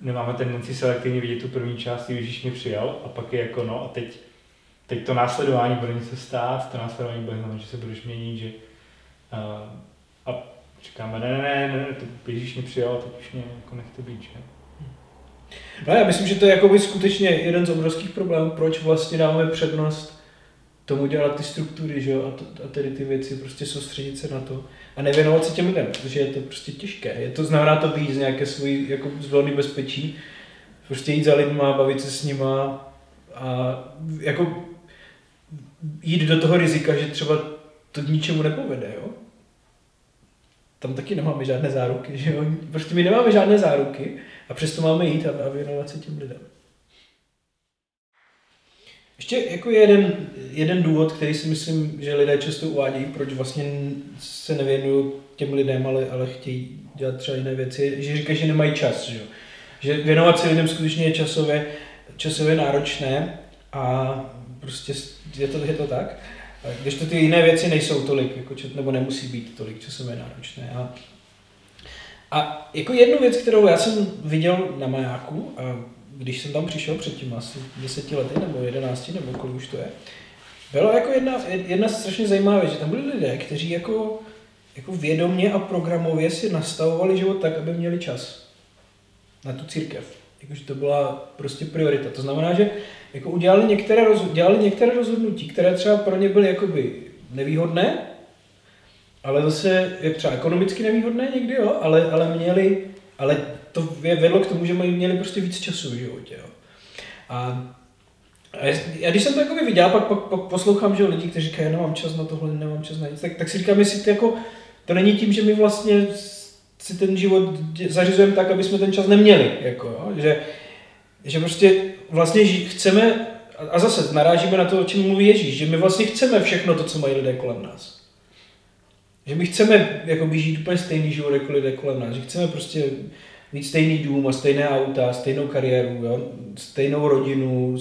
nemáme tendenci selektivně vidět tu první část, Ježíš mě přijal a pak je jako no a teď, teď to následování bude něco stát, to následování bude znamenat, že se budeš měnit, že uh, a říkáme, ne, ne, ne, ne, to Ježíš mě přijal, teď už mě jako nechte být, že? No já myslím, že to je jakoby skutečně jeden z obrovských problémů, proč vlastně dáme přednost tomu dělat ty struktury, že jo, a, to, a tedy ty věci, prostě soustředit se na to a nevěnovat se těm lidem, protože je to prostě těžké. Je to znamená to být z nějaké svojí jako zvolný bezpečí, prostě jít za lidma, bavit se s nima a jako jít do toho rizika, že třeba to k ničemu nepovede, jo. Tam taky nemáme žádné záruky, že jo. Prostě my nemáme žádné záruky a přesto máme jít a, věnovat se těm lidem. Ještě jako jeden, jeden důvod, který si myslím, že lidé často uvádějí, proč vlastně se nevěnují těm lidem, ale, ale chtějí dělat třeba jiné věci, že říkají, že nemají čas. Že, že věnovat se lidem skutečně je časově, časově náročné a prostě je to, je to tak. Když to ty jiné věci nejsou tolik, jako, nebo nemusí být tolik časově náročné. A, a jako jednu věc, kterou já jsem viděl na majáku, a když jsem tam přišel před tím asi deseti lety, nebo jedenácti, nebo kolik už to je, bylo jako jedna, jedna strašně zajímavá věc, že tam byli lidé, kteří jako, jako vědomně a programově si nastavovali život tak, aby měli čas na tu církev. Jakože to byla prostě priorita. To znamená, že jako udělali některé, roz, dělali některé rozhodnutí, které třeba pro ně byly jakoby nevýhodné, ale zase je třeba ekonomicky nevýhodné někdy, jo, ale, ale měli, ale to je vedlo k tomu, že mají měli prostě víc času v životě, jo. A a já když jsem to jako viděl, pak, pak, pak poslouchám, že lidi, kteří říkají, nemám čas na tohle, nemám čas na nic, tak, tak si říkám, jestli to jako, to není tím, že my vlastně si ten život zařizujeme tak, aby jsme ten čas neměli, jako, jo? Že, že prostě vlastně chceme, a zase narážíme na to, o čem mluví Ježíš, že my vlastně chceme všechno to, co mají lidé kolem nás. Že my chceme jako žít úplně stejný život jako lidé kolem nás, že chceme prostě mít stejný dům a stejné auta, stejnou kariéru, jo? stejnou rodinu,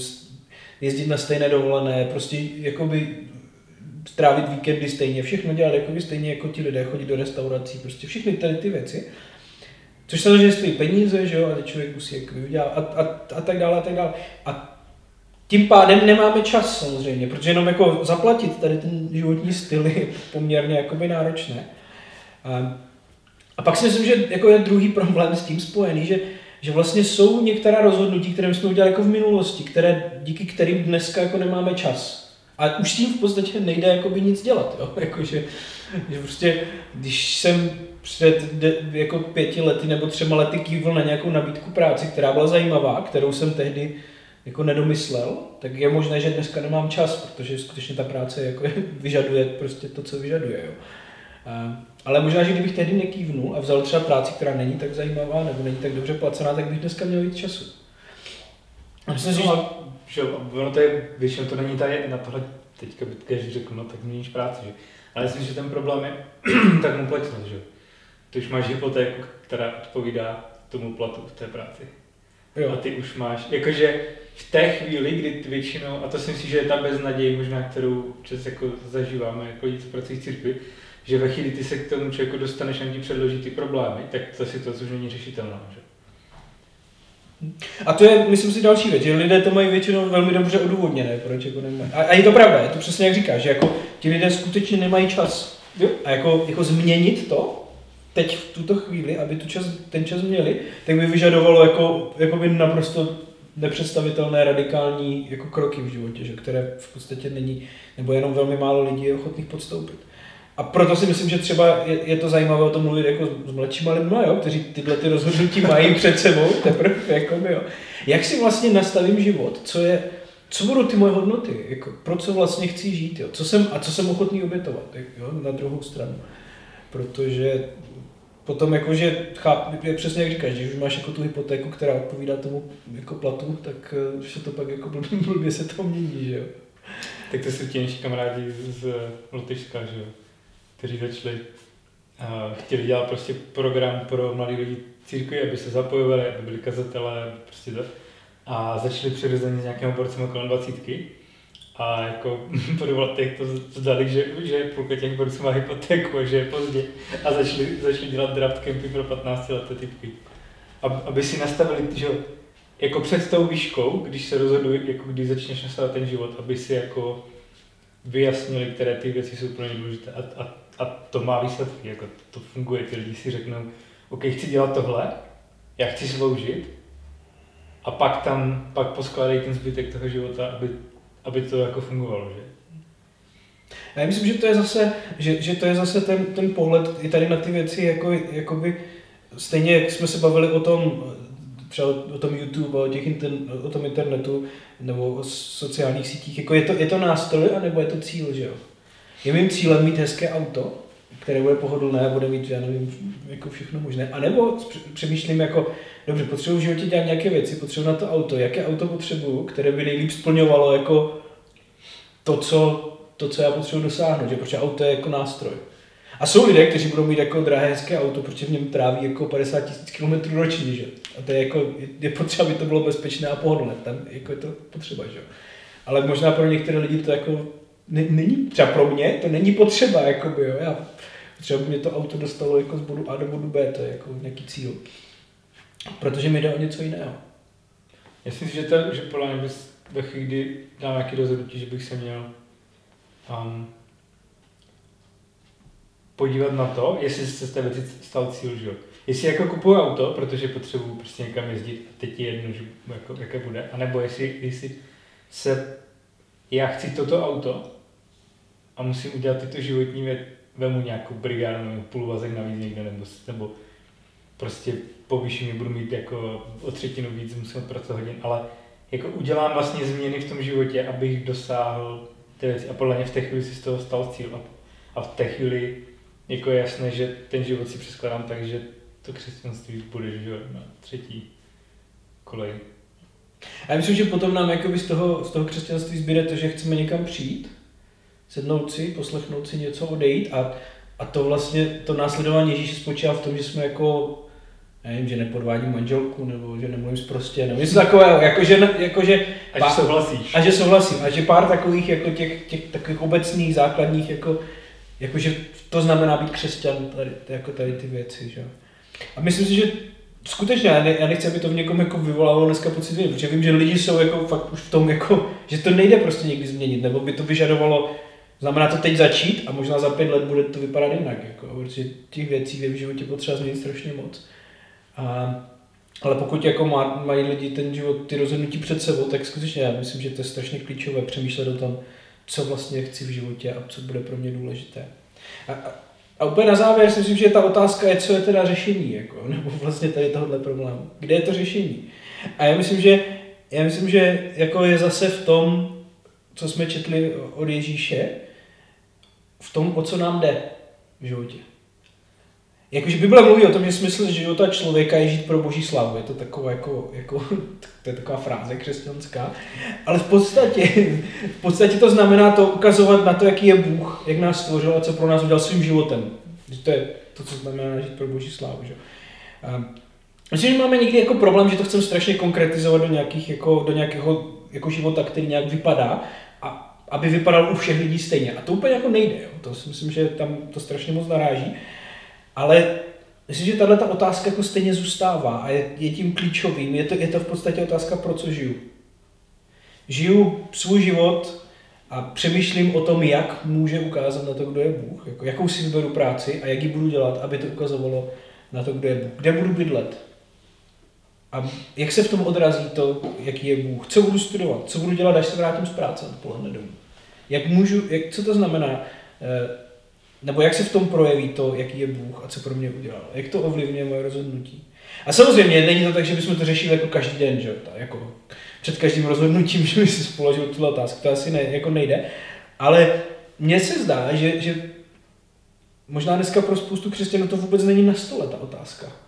jezdit na stejné dovolené, prostě jakoby strávit víkendy stejně, všechno dělat jakoby stejně jako ti lidé, chodit do restaurací, prostě všechny tady ty věci. Což samozřejmě stojí peníze, že jo, a člověk musí jakoby udělat a, a, a, tak dále, a tak dále. A tím pádem nemáme čas samozřejmě, protože jenom jako zaplatit tady ten životní styl je poměrně jakoby náročné. A, a pak si myslím, že jako je druhý problém s tím spojený, že že vlastně jsou některá rozhodnutí, které jsme udělali jako v minulosti, které, díky kterým dneska jako nemáme čas. A už s tím v podstatě nejde jakoby nic dělat. Jo? Jako, že, že prostě, když jsem před de, jako pěti lety nebo třema lety kývil na nějakou nabídku práci, která byla zajímavá, kterou jsem tehdy jako nedomyslel, tak je možné, že dneska nemám čas, protože skutečně ta práce jako vyžaduje prostě to, co vyžaduje. Jo. Ale možná, že kdybych tehdy nekývnul a vzal třeba práci, která není tak zajímavá nebo není tak dobře placená, tak bych dneska měl víc času. A myslím si, že, ono to je, většinou to není ta jedna, tohle teďka by když řekl, no tak měníš práci, že? Ale myslím, že ten problém je tak mu platnost, že? Ty už máš hypotéku, která odpovídá tomu platu v té práci. Jo. A ty už máš, jakože v té chvíli, kdy ty většinou, a to si myslím, že je ta beznaděj možná, kterou čas jako zažíváme jako lidi, co pracují v církvi, že ve chvíli ty se k tomu člověku dostaneš a ti předloží ty problémy, tak ta situace už není řešitelná. Že? A to je, myslím si, další věc, že lidé to mají většinou velmi dobře odůvodněné, proč jako nemají. A, a je to pravda, je to přesně jak říkáš, že jako ti lidé skutečně nemají čas. Jo? A jako, jako změnit to, teď v tuto chvíli, aby tu čas, ten čas měli, tak by vyžadovalo jako, jako by naprosto nepředstavitelné radikální jako kroky v životě, že, které v podstatě není, nebo jenom velmi málo lidí je ochotných podstoupit. A proto si myslím, že třeba je, je to zajímavé o tom mluvit jako s mladšíma lidma, jo, kteří tyhle ty rozhodnutí mají před sebou, teprve, jako jo. Jak si vlastně nastavím život, co je, co budou ty moje hodnoty, jako, pro co vlastně chci žít, jo, co jsem, a co jsem ochotný obětovat, jo, na druhou stranu. Protože potom jakože, cháp, je přesně jak říkáš, když už máš jako tu hypotéku, která odpovídá tomu jako platu, tak eh, se to pak jako blbě se to mění, že jo. Tak to jsou ti kamarádi z Lotyšska, že jo kteří začali, uh, chtěli dělat prostě program pro mladé lidi církvi, aby se zapojovali, aby byli kazatelé, prostě to. A začali přirozeně s nějakým borcem kolem dvacítky. A jako po dvou letech to zdali, že, že půlka těch borců má hypotéku a že je pozdě. A začali, začali dělat draft campy pro 15 leté typky. Aby si nastavili, že jako před tou výškou, když se rozhodují, jako když začneš nastavovat ten život, aby si jako vyjasnili, které ty věci jsou pro ně důležité. A, a a to má výsledky, jako to funguje, ty lidi si řeknou, OK, chci dělat tohle, já chci sloužit a pak tam, pak poskládají ten zbytek toho života, aby, aby to jako fungovalo, že? Já myslím, že to je zase, že, že to je zase ten, ten pohled i tady na ty věci, jako, jakoby, stejně jak jsme se bavili o tom, třeba o tom YouTube, o, těch inter, o tom internetu, nebo o sociálních sítích, jako je to, je to nástroj, anebo je to cíl, že jo? Je mým cílem mít hezké auto, které bude pohodlné bude mít, já nevím, jako všechno možné. A nebo přemýšlím jako, dobře, potřebuji v životě dělat nějaké věci, potřebuji na to auto, jaké auto potřebuju, které by nejlíp splňovalo jako to, co, to, co já potřebuji dosáhnout, že protože auto je jako nástroj. A jsou lidé, kteří budou mít jako drahé hezké auto, protože v něm tráví jako 50 tisíc km ročně, že? A to je jako, je potřeba, aby to bylo bezpečné a pohodlné, tam jako je to potřeba, že? Ale možná pro některé lidi to jako není, třeba pro mě to není potřeba, jakoby, jo. Já, třeba mě to auto dostalo jako z bodu A do bodu B, to je jako nějaký cíl. Protože mi jde o něco jiného. Já si že, to, že podle mě bys ve chvíli, kdy dám nějaký rozhodnutí, že bych se měl um, podívat na to, jestli se z té věci stal cíl, že jo. Jestli jako kupuju auto, protože potřebuji prostě někam jezdit a teď je jedno, že, jako, jaké bude, anebo jestli, jestli se já chci toto auto a musím udělat tyto životní věc, vemu nějakou brigádu nebo půlvazek navíc někde, nebo, nebo prostě povýším, budu mít jako o třetinu víc, musím pracovat hodin, ale jako udělám vlastně změny v tom životě, abych dosáhl ty věci. A podle mě v té chvíli si z toho stal cíl. A, v té chvíli jako je jasné, že ten život si přeskladám tak, že to křesťanství bude že na třetí kolej. A já myslím, že potom nám jakoby z toho, z toho křesťanství zbyde to, že chceme někam přijít, sednout si, poslechnout si něco, odejít a, a to vlastně, to následování Ježíše spočívá v tom, že jsme jako nevím, že nepodvádím manželku, nebo že nemluvím prostě, nebo něco takového, jakože, jakože a že souhlasíš. A že souhlasím, a že pár takových, jako těch, těch takových obecných, základních, jako, jakože to znamená být křesťan, tady, jako tady ty věci, že A myslím si, že skutečně, já, ne, já nechci, aby to v někom jako vyvolávalo dneska pocit protože vím, že lidi jsou jako fakt už v tom, jako, že to nejde prostě někdy změnit, nebo by to vyžadovalo, znamená to teď začít a možná za pět let bude to vypadat jinak, jako, protože těch věcí v životě potřeba změnit strašně moc. A, ale pokud jako má, mají lidi ten život, ty rozhodnutí před sebou, tak skutečně já myslím, že to je strašně klíčové přemýšlet o tom, co vlastně chci v životě a co bude pro mě důležité. A, a, a úplně na závěr si myslím, že ta otázka je, co je teda řešení, jako, nebo vlastně tady tohle problému. Kde je to řešení? A já myslím, že, já myslím, že jako je zase v tom, co jsme četli od Ježíše, v tom, o co nám jde v životě. Jakože Bible mluví o tom, že smysl života člověka je žít pro boží slavu. Je to taková, jako, jako, to je taková fráze křesťanská. Ale v podstatě, v podstatě to znamená to ukazovat na to, jaký je Bůh, jak nás stvořil a co pro nás udělal svým životem. To je to, co znamená žít pro boží slavu. Že? A myslím, že máme někdy jako problém, že to chceme strašně konkretizovat do, nějakých, jako, do nějakého jako života, který nějak vypadá, aby vypadal u všech lidí stejně. A to úplně jako nejde. Jo. To si myslím, že tam to strašně moc naráží. Ale myslím, že tahle ta otázka jako stejně zůstává a je, je tím klíčovým. Je to, je to v podstatě otázka, pro co žiju. Žiju svůj život a přemýšlím o tom, jak může ukázat na to, kdo je Bůh, jako, jakou si vyberu práci a jak ji budu dělat, aby to ukazovalo na to, kdo je Bůh. Kde budu bydlet? A jak se v tom odrazí to, jaký je Bůh? Co budu studovat? Co budu dělat, až se vrátím z práce odpoledne domů? Jak můžu, jak, co to znamená? Eh, nebo jak se v tom projeví to, jaký je Bůh a co pro mě udělal? Jak to ovlivňuje moje rozhodnutí? A samozřejmě není to tak, že bychom to řešili jako každý den, že? jako před každým rozhodnutím, že by si položil tuhle otázku. To asi ne, jako nejde. Ale mně se zdá, že, že možná dneska pro spoustu křesťanů to vůbec není na stole, ta otázka.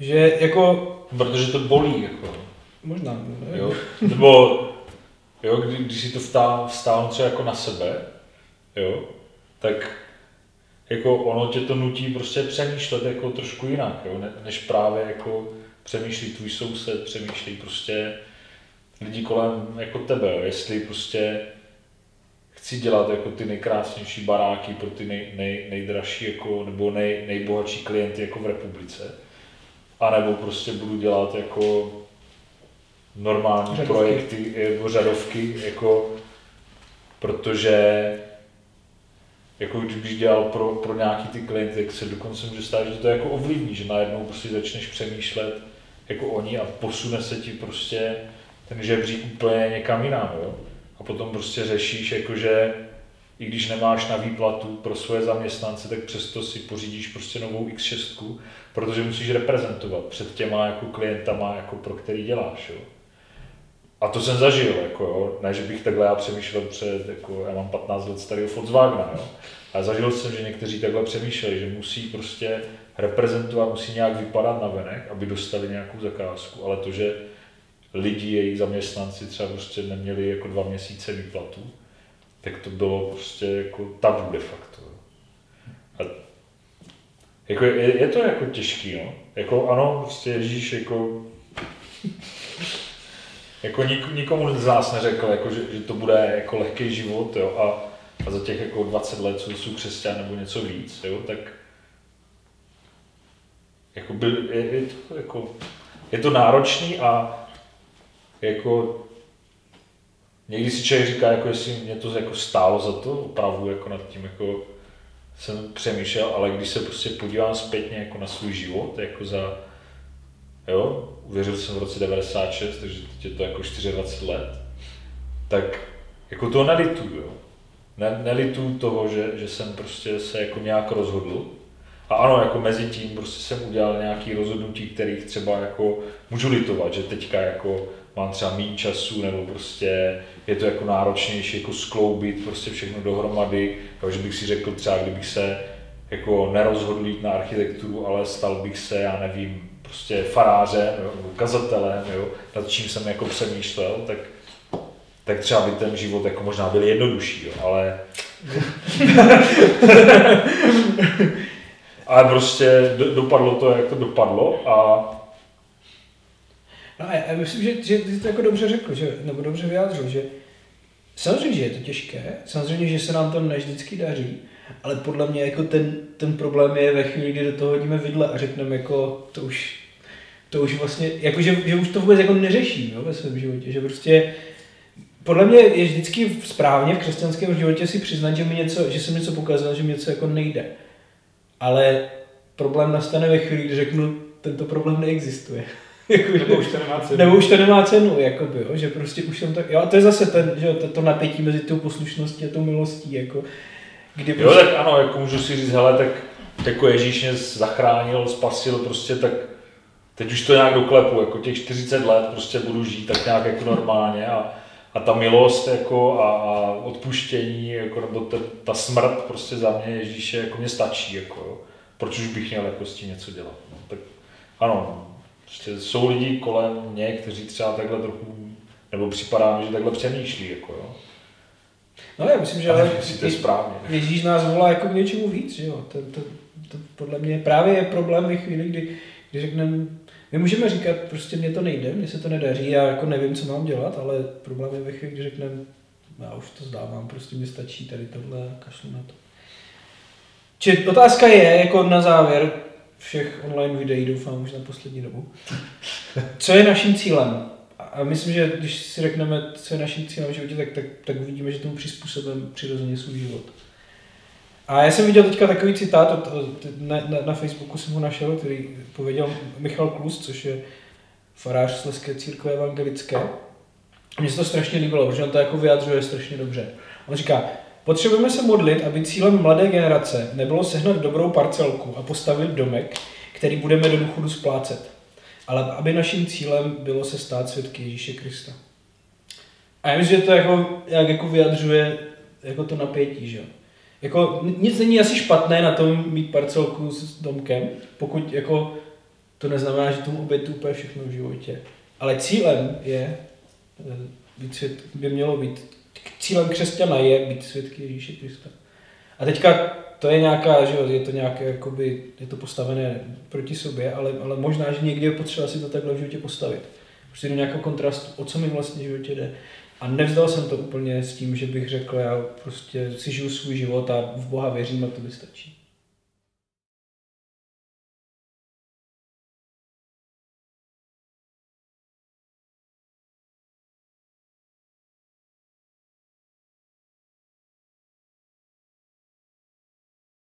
Že jako... Protože to bolí, jako. Možná. Ne? Jo? Nebo jo, když, když si to vstáhnu třeba jako na sebe, jo, tak jako ono tě to nutí prostě přemýšlet jako trošku jinak, jo? než právě jako přemýšlí tvůj soused, přemýšlí prostě lidi kolem jako tebe, jo? jestli prostě chci dělat jako ty nejkrásnější baráky pro ty nej, nej, nejdražší jako, nebo nej, nejbohatší klienty jako v republice, a nebo prostě budu dělat jako normální řadovky. projekty, jako řadovky, jako, protože jako když bych dělal pro, pro nějaký ty klienty, tak se dokonce může stát, že to jako ovlivní, že najednou prostě začneš přemýšlet jako oni a posune se ti prostě ten žebřík úplně někam jinam, jo? A potom prostě řešíš, jakože i když nemáš na výplatu pro svoje zaměstnance, tak přesto si pořídíš prostě novou X6, protože musíš reprezentovat před těma jako klientama, jako pro který děláš, jo? A to jsem zažil, jako jo. ne, že bych takhle já přemýšlel před, jako já mám 15 let starého Volkswagena, jo. A zažil jsem, že někteří takhle přemýšleli, že musí prostě reprezentovat, musí nějak vypadat na venek, aby dostali nějakou zakázku, ale to, že lidi, jejich zaměstnanci třeba prostě neměli jako dva měsíce výplatu, tak to bylo prostě jako tabu de facto. A jako je, je, to jako těžký, no. Jako ano, prostě Ježíš jako jako nik, nikomu z nás neřekl, jako, že, že, to bude jako lehký život, jo, a, a za těch jako 20 let, co jsou křesťan nebo něco víc, jo, tak jako byl, je, je, to, jako, je to náročný a jako někdy si člověk říká, jako jestli mě to jako stálo za to, opravdu jako nad tím jako jsem přemýšlel, ale když se prostě podívám zpětně jako na svůj život, jako za, jo, uvěřil jsem v roce 96, takže teď je to jako 24 let, tak jako to nelituju, jo. Ne, nelituju toho, že, že jsem prostě se jako nějak rozhodl. A ano, jako mezi tím prostě jsem udělal nějaký rozhodnutí, kterých třeba jako můžu litovat, že teďka jako mám třeba méně času, nebo prostě je to jako náročnější jako skloubit prostě všechno dohromady, jo, že bych si řekl třeba, kdybych se jako nerozhodl jít na architekturu, ale stal bych se, já nevím, prostě farářem, jo, kazatelem, jo, nad čím jsem jako přemýšlel, tak, tak třeba by ten život jako možná byl jednodušší, jo, ale ale prostě do, dopadlo to, jak to dopadlo a No a já myslím, že, že ty to jako dobře řekl, že, nebo dobře vyjádřil, že samozřejmě, že je to těžké, samozřejmě, že se nám to ne vždycky daří, ale podle mě jako ten, ten problém je ve chvíli, kdy do toho hodíme vidle a řekneme jako to už, to už vlastně, jako že, že už to vůbec jako neřeší jo, ve svém životě, že prostě podle mě je vždycky správně v křesťanském životě si přiznat, že, mi něco, že jsem něco pokazal, že mi něco jako nejde. Ale problém nastane ve chvíli, kdy řeknu, tento problém neexistuje. Nebo už to nemá cenu. Nebo už to nemá cenu, jakoby, jo, že prostě už jsem tak, jo, a to je zase ten, že jo, to, to napětí mezi tou poslušností a tou milostí, jako, kdy prostě... Jo, tak ano, jako můžu si říct, hele, tak jako Ježíš mě zachránil, spasil, prostě tak teď už to nějak doklepu, jako těch 40 let prostě budu žít tak nějak jako normálně a, a ta milost jako a, a odpuštění, jako, nebo ta, ta smrt prostě za mě Ježíše jako mě stačí, jako, jo. proč už bych měl jako s tím něco dělat. No, tak ano, Prostě jsou lidi kolem mě, kteří třeba takhle trochu, nebo připadá mi, že takhle přemýšlí, jako jo. No já myslím, že ale to je správně. Ježíš nás volá jako k něčemu víc, že jo. To, to, to, podle mě právě je problém ve chvíli, kdy, kdy řekneme, my můžeme říkat, prostě mě to nejde, mně se to nedaří, já jako nevím, co mám dělat, ale problém je ve chvíli, kdy řekneme, já už to zdávám, prostě mi stačí tady tohle, kašlu na to. Či otázka je, jako na závěr, všech online videí, doufám už na poslední dobu. Co je naším cílem? A myslím, že když si řekneme, co je naším cílem v životě, tak, tak, tak uvidíme, že tomu přizpůsobím přirozeně svůj život. A já jsem viděl teďka takový citát, na, na, na Facebooku jsem ho našel, který pověděl Michal Klus, což je farář Sleské církve evangelické. Mně se to strašně líbilo, protože on to jako vyjadřuje strašně dobře. On říká, Potřebujeme se modlit, aby cílem mladé generace nebylo sehnat dobrou parcelku a postavit domek, který budeme do důchodu splácet, ale aby naším cílem bylo se stát svědky Ježíše Krista. A já myslím, že to jako, jak jako vyjadřuje jako to napětí, že Jako, nic není asi špatné na tom mít parcelku s domkem, pokud jako to neznamená, že tomu obětu úplně všechno v životě. Ale cílem je, eh, by mělo být cílem křesťana je být svědky Ježíše Krista. A teďka to je nějaká, že jo, je to nějaké, jakoby, je to postavené proti sobě, ale, ale možná, že někdy je potřeba si to takhle v životě postavit. Prostě do nějakého kontrastu, o co mi vlastně v životě jde. A nevzdal jsem to úplně s tím, že bych řekl, já prostě si žiju svůj život a v Boha věřím a to mi stačí.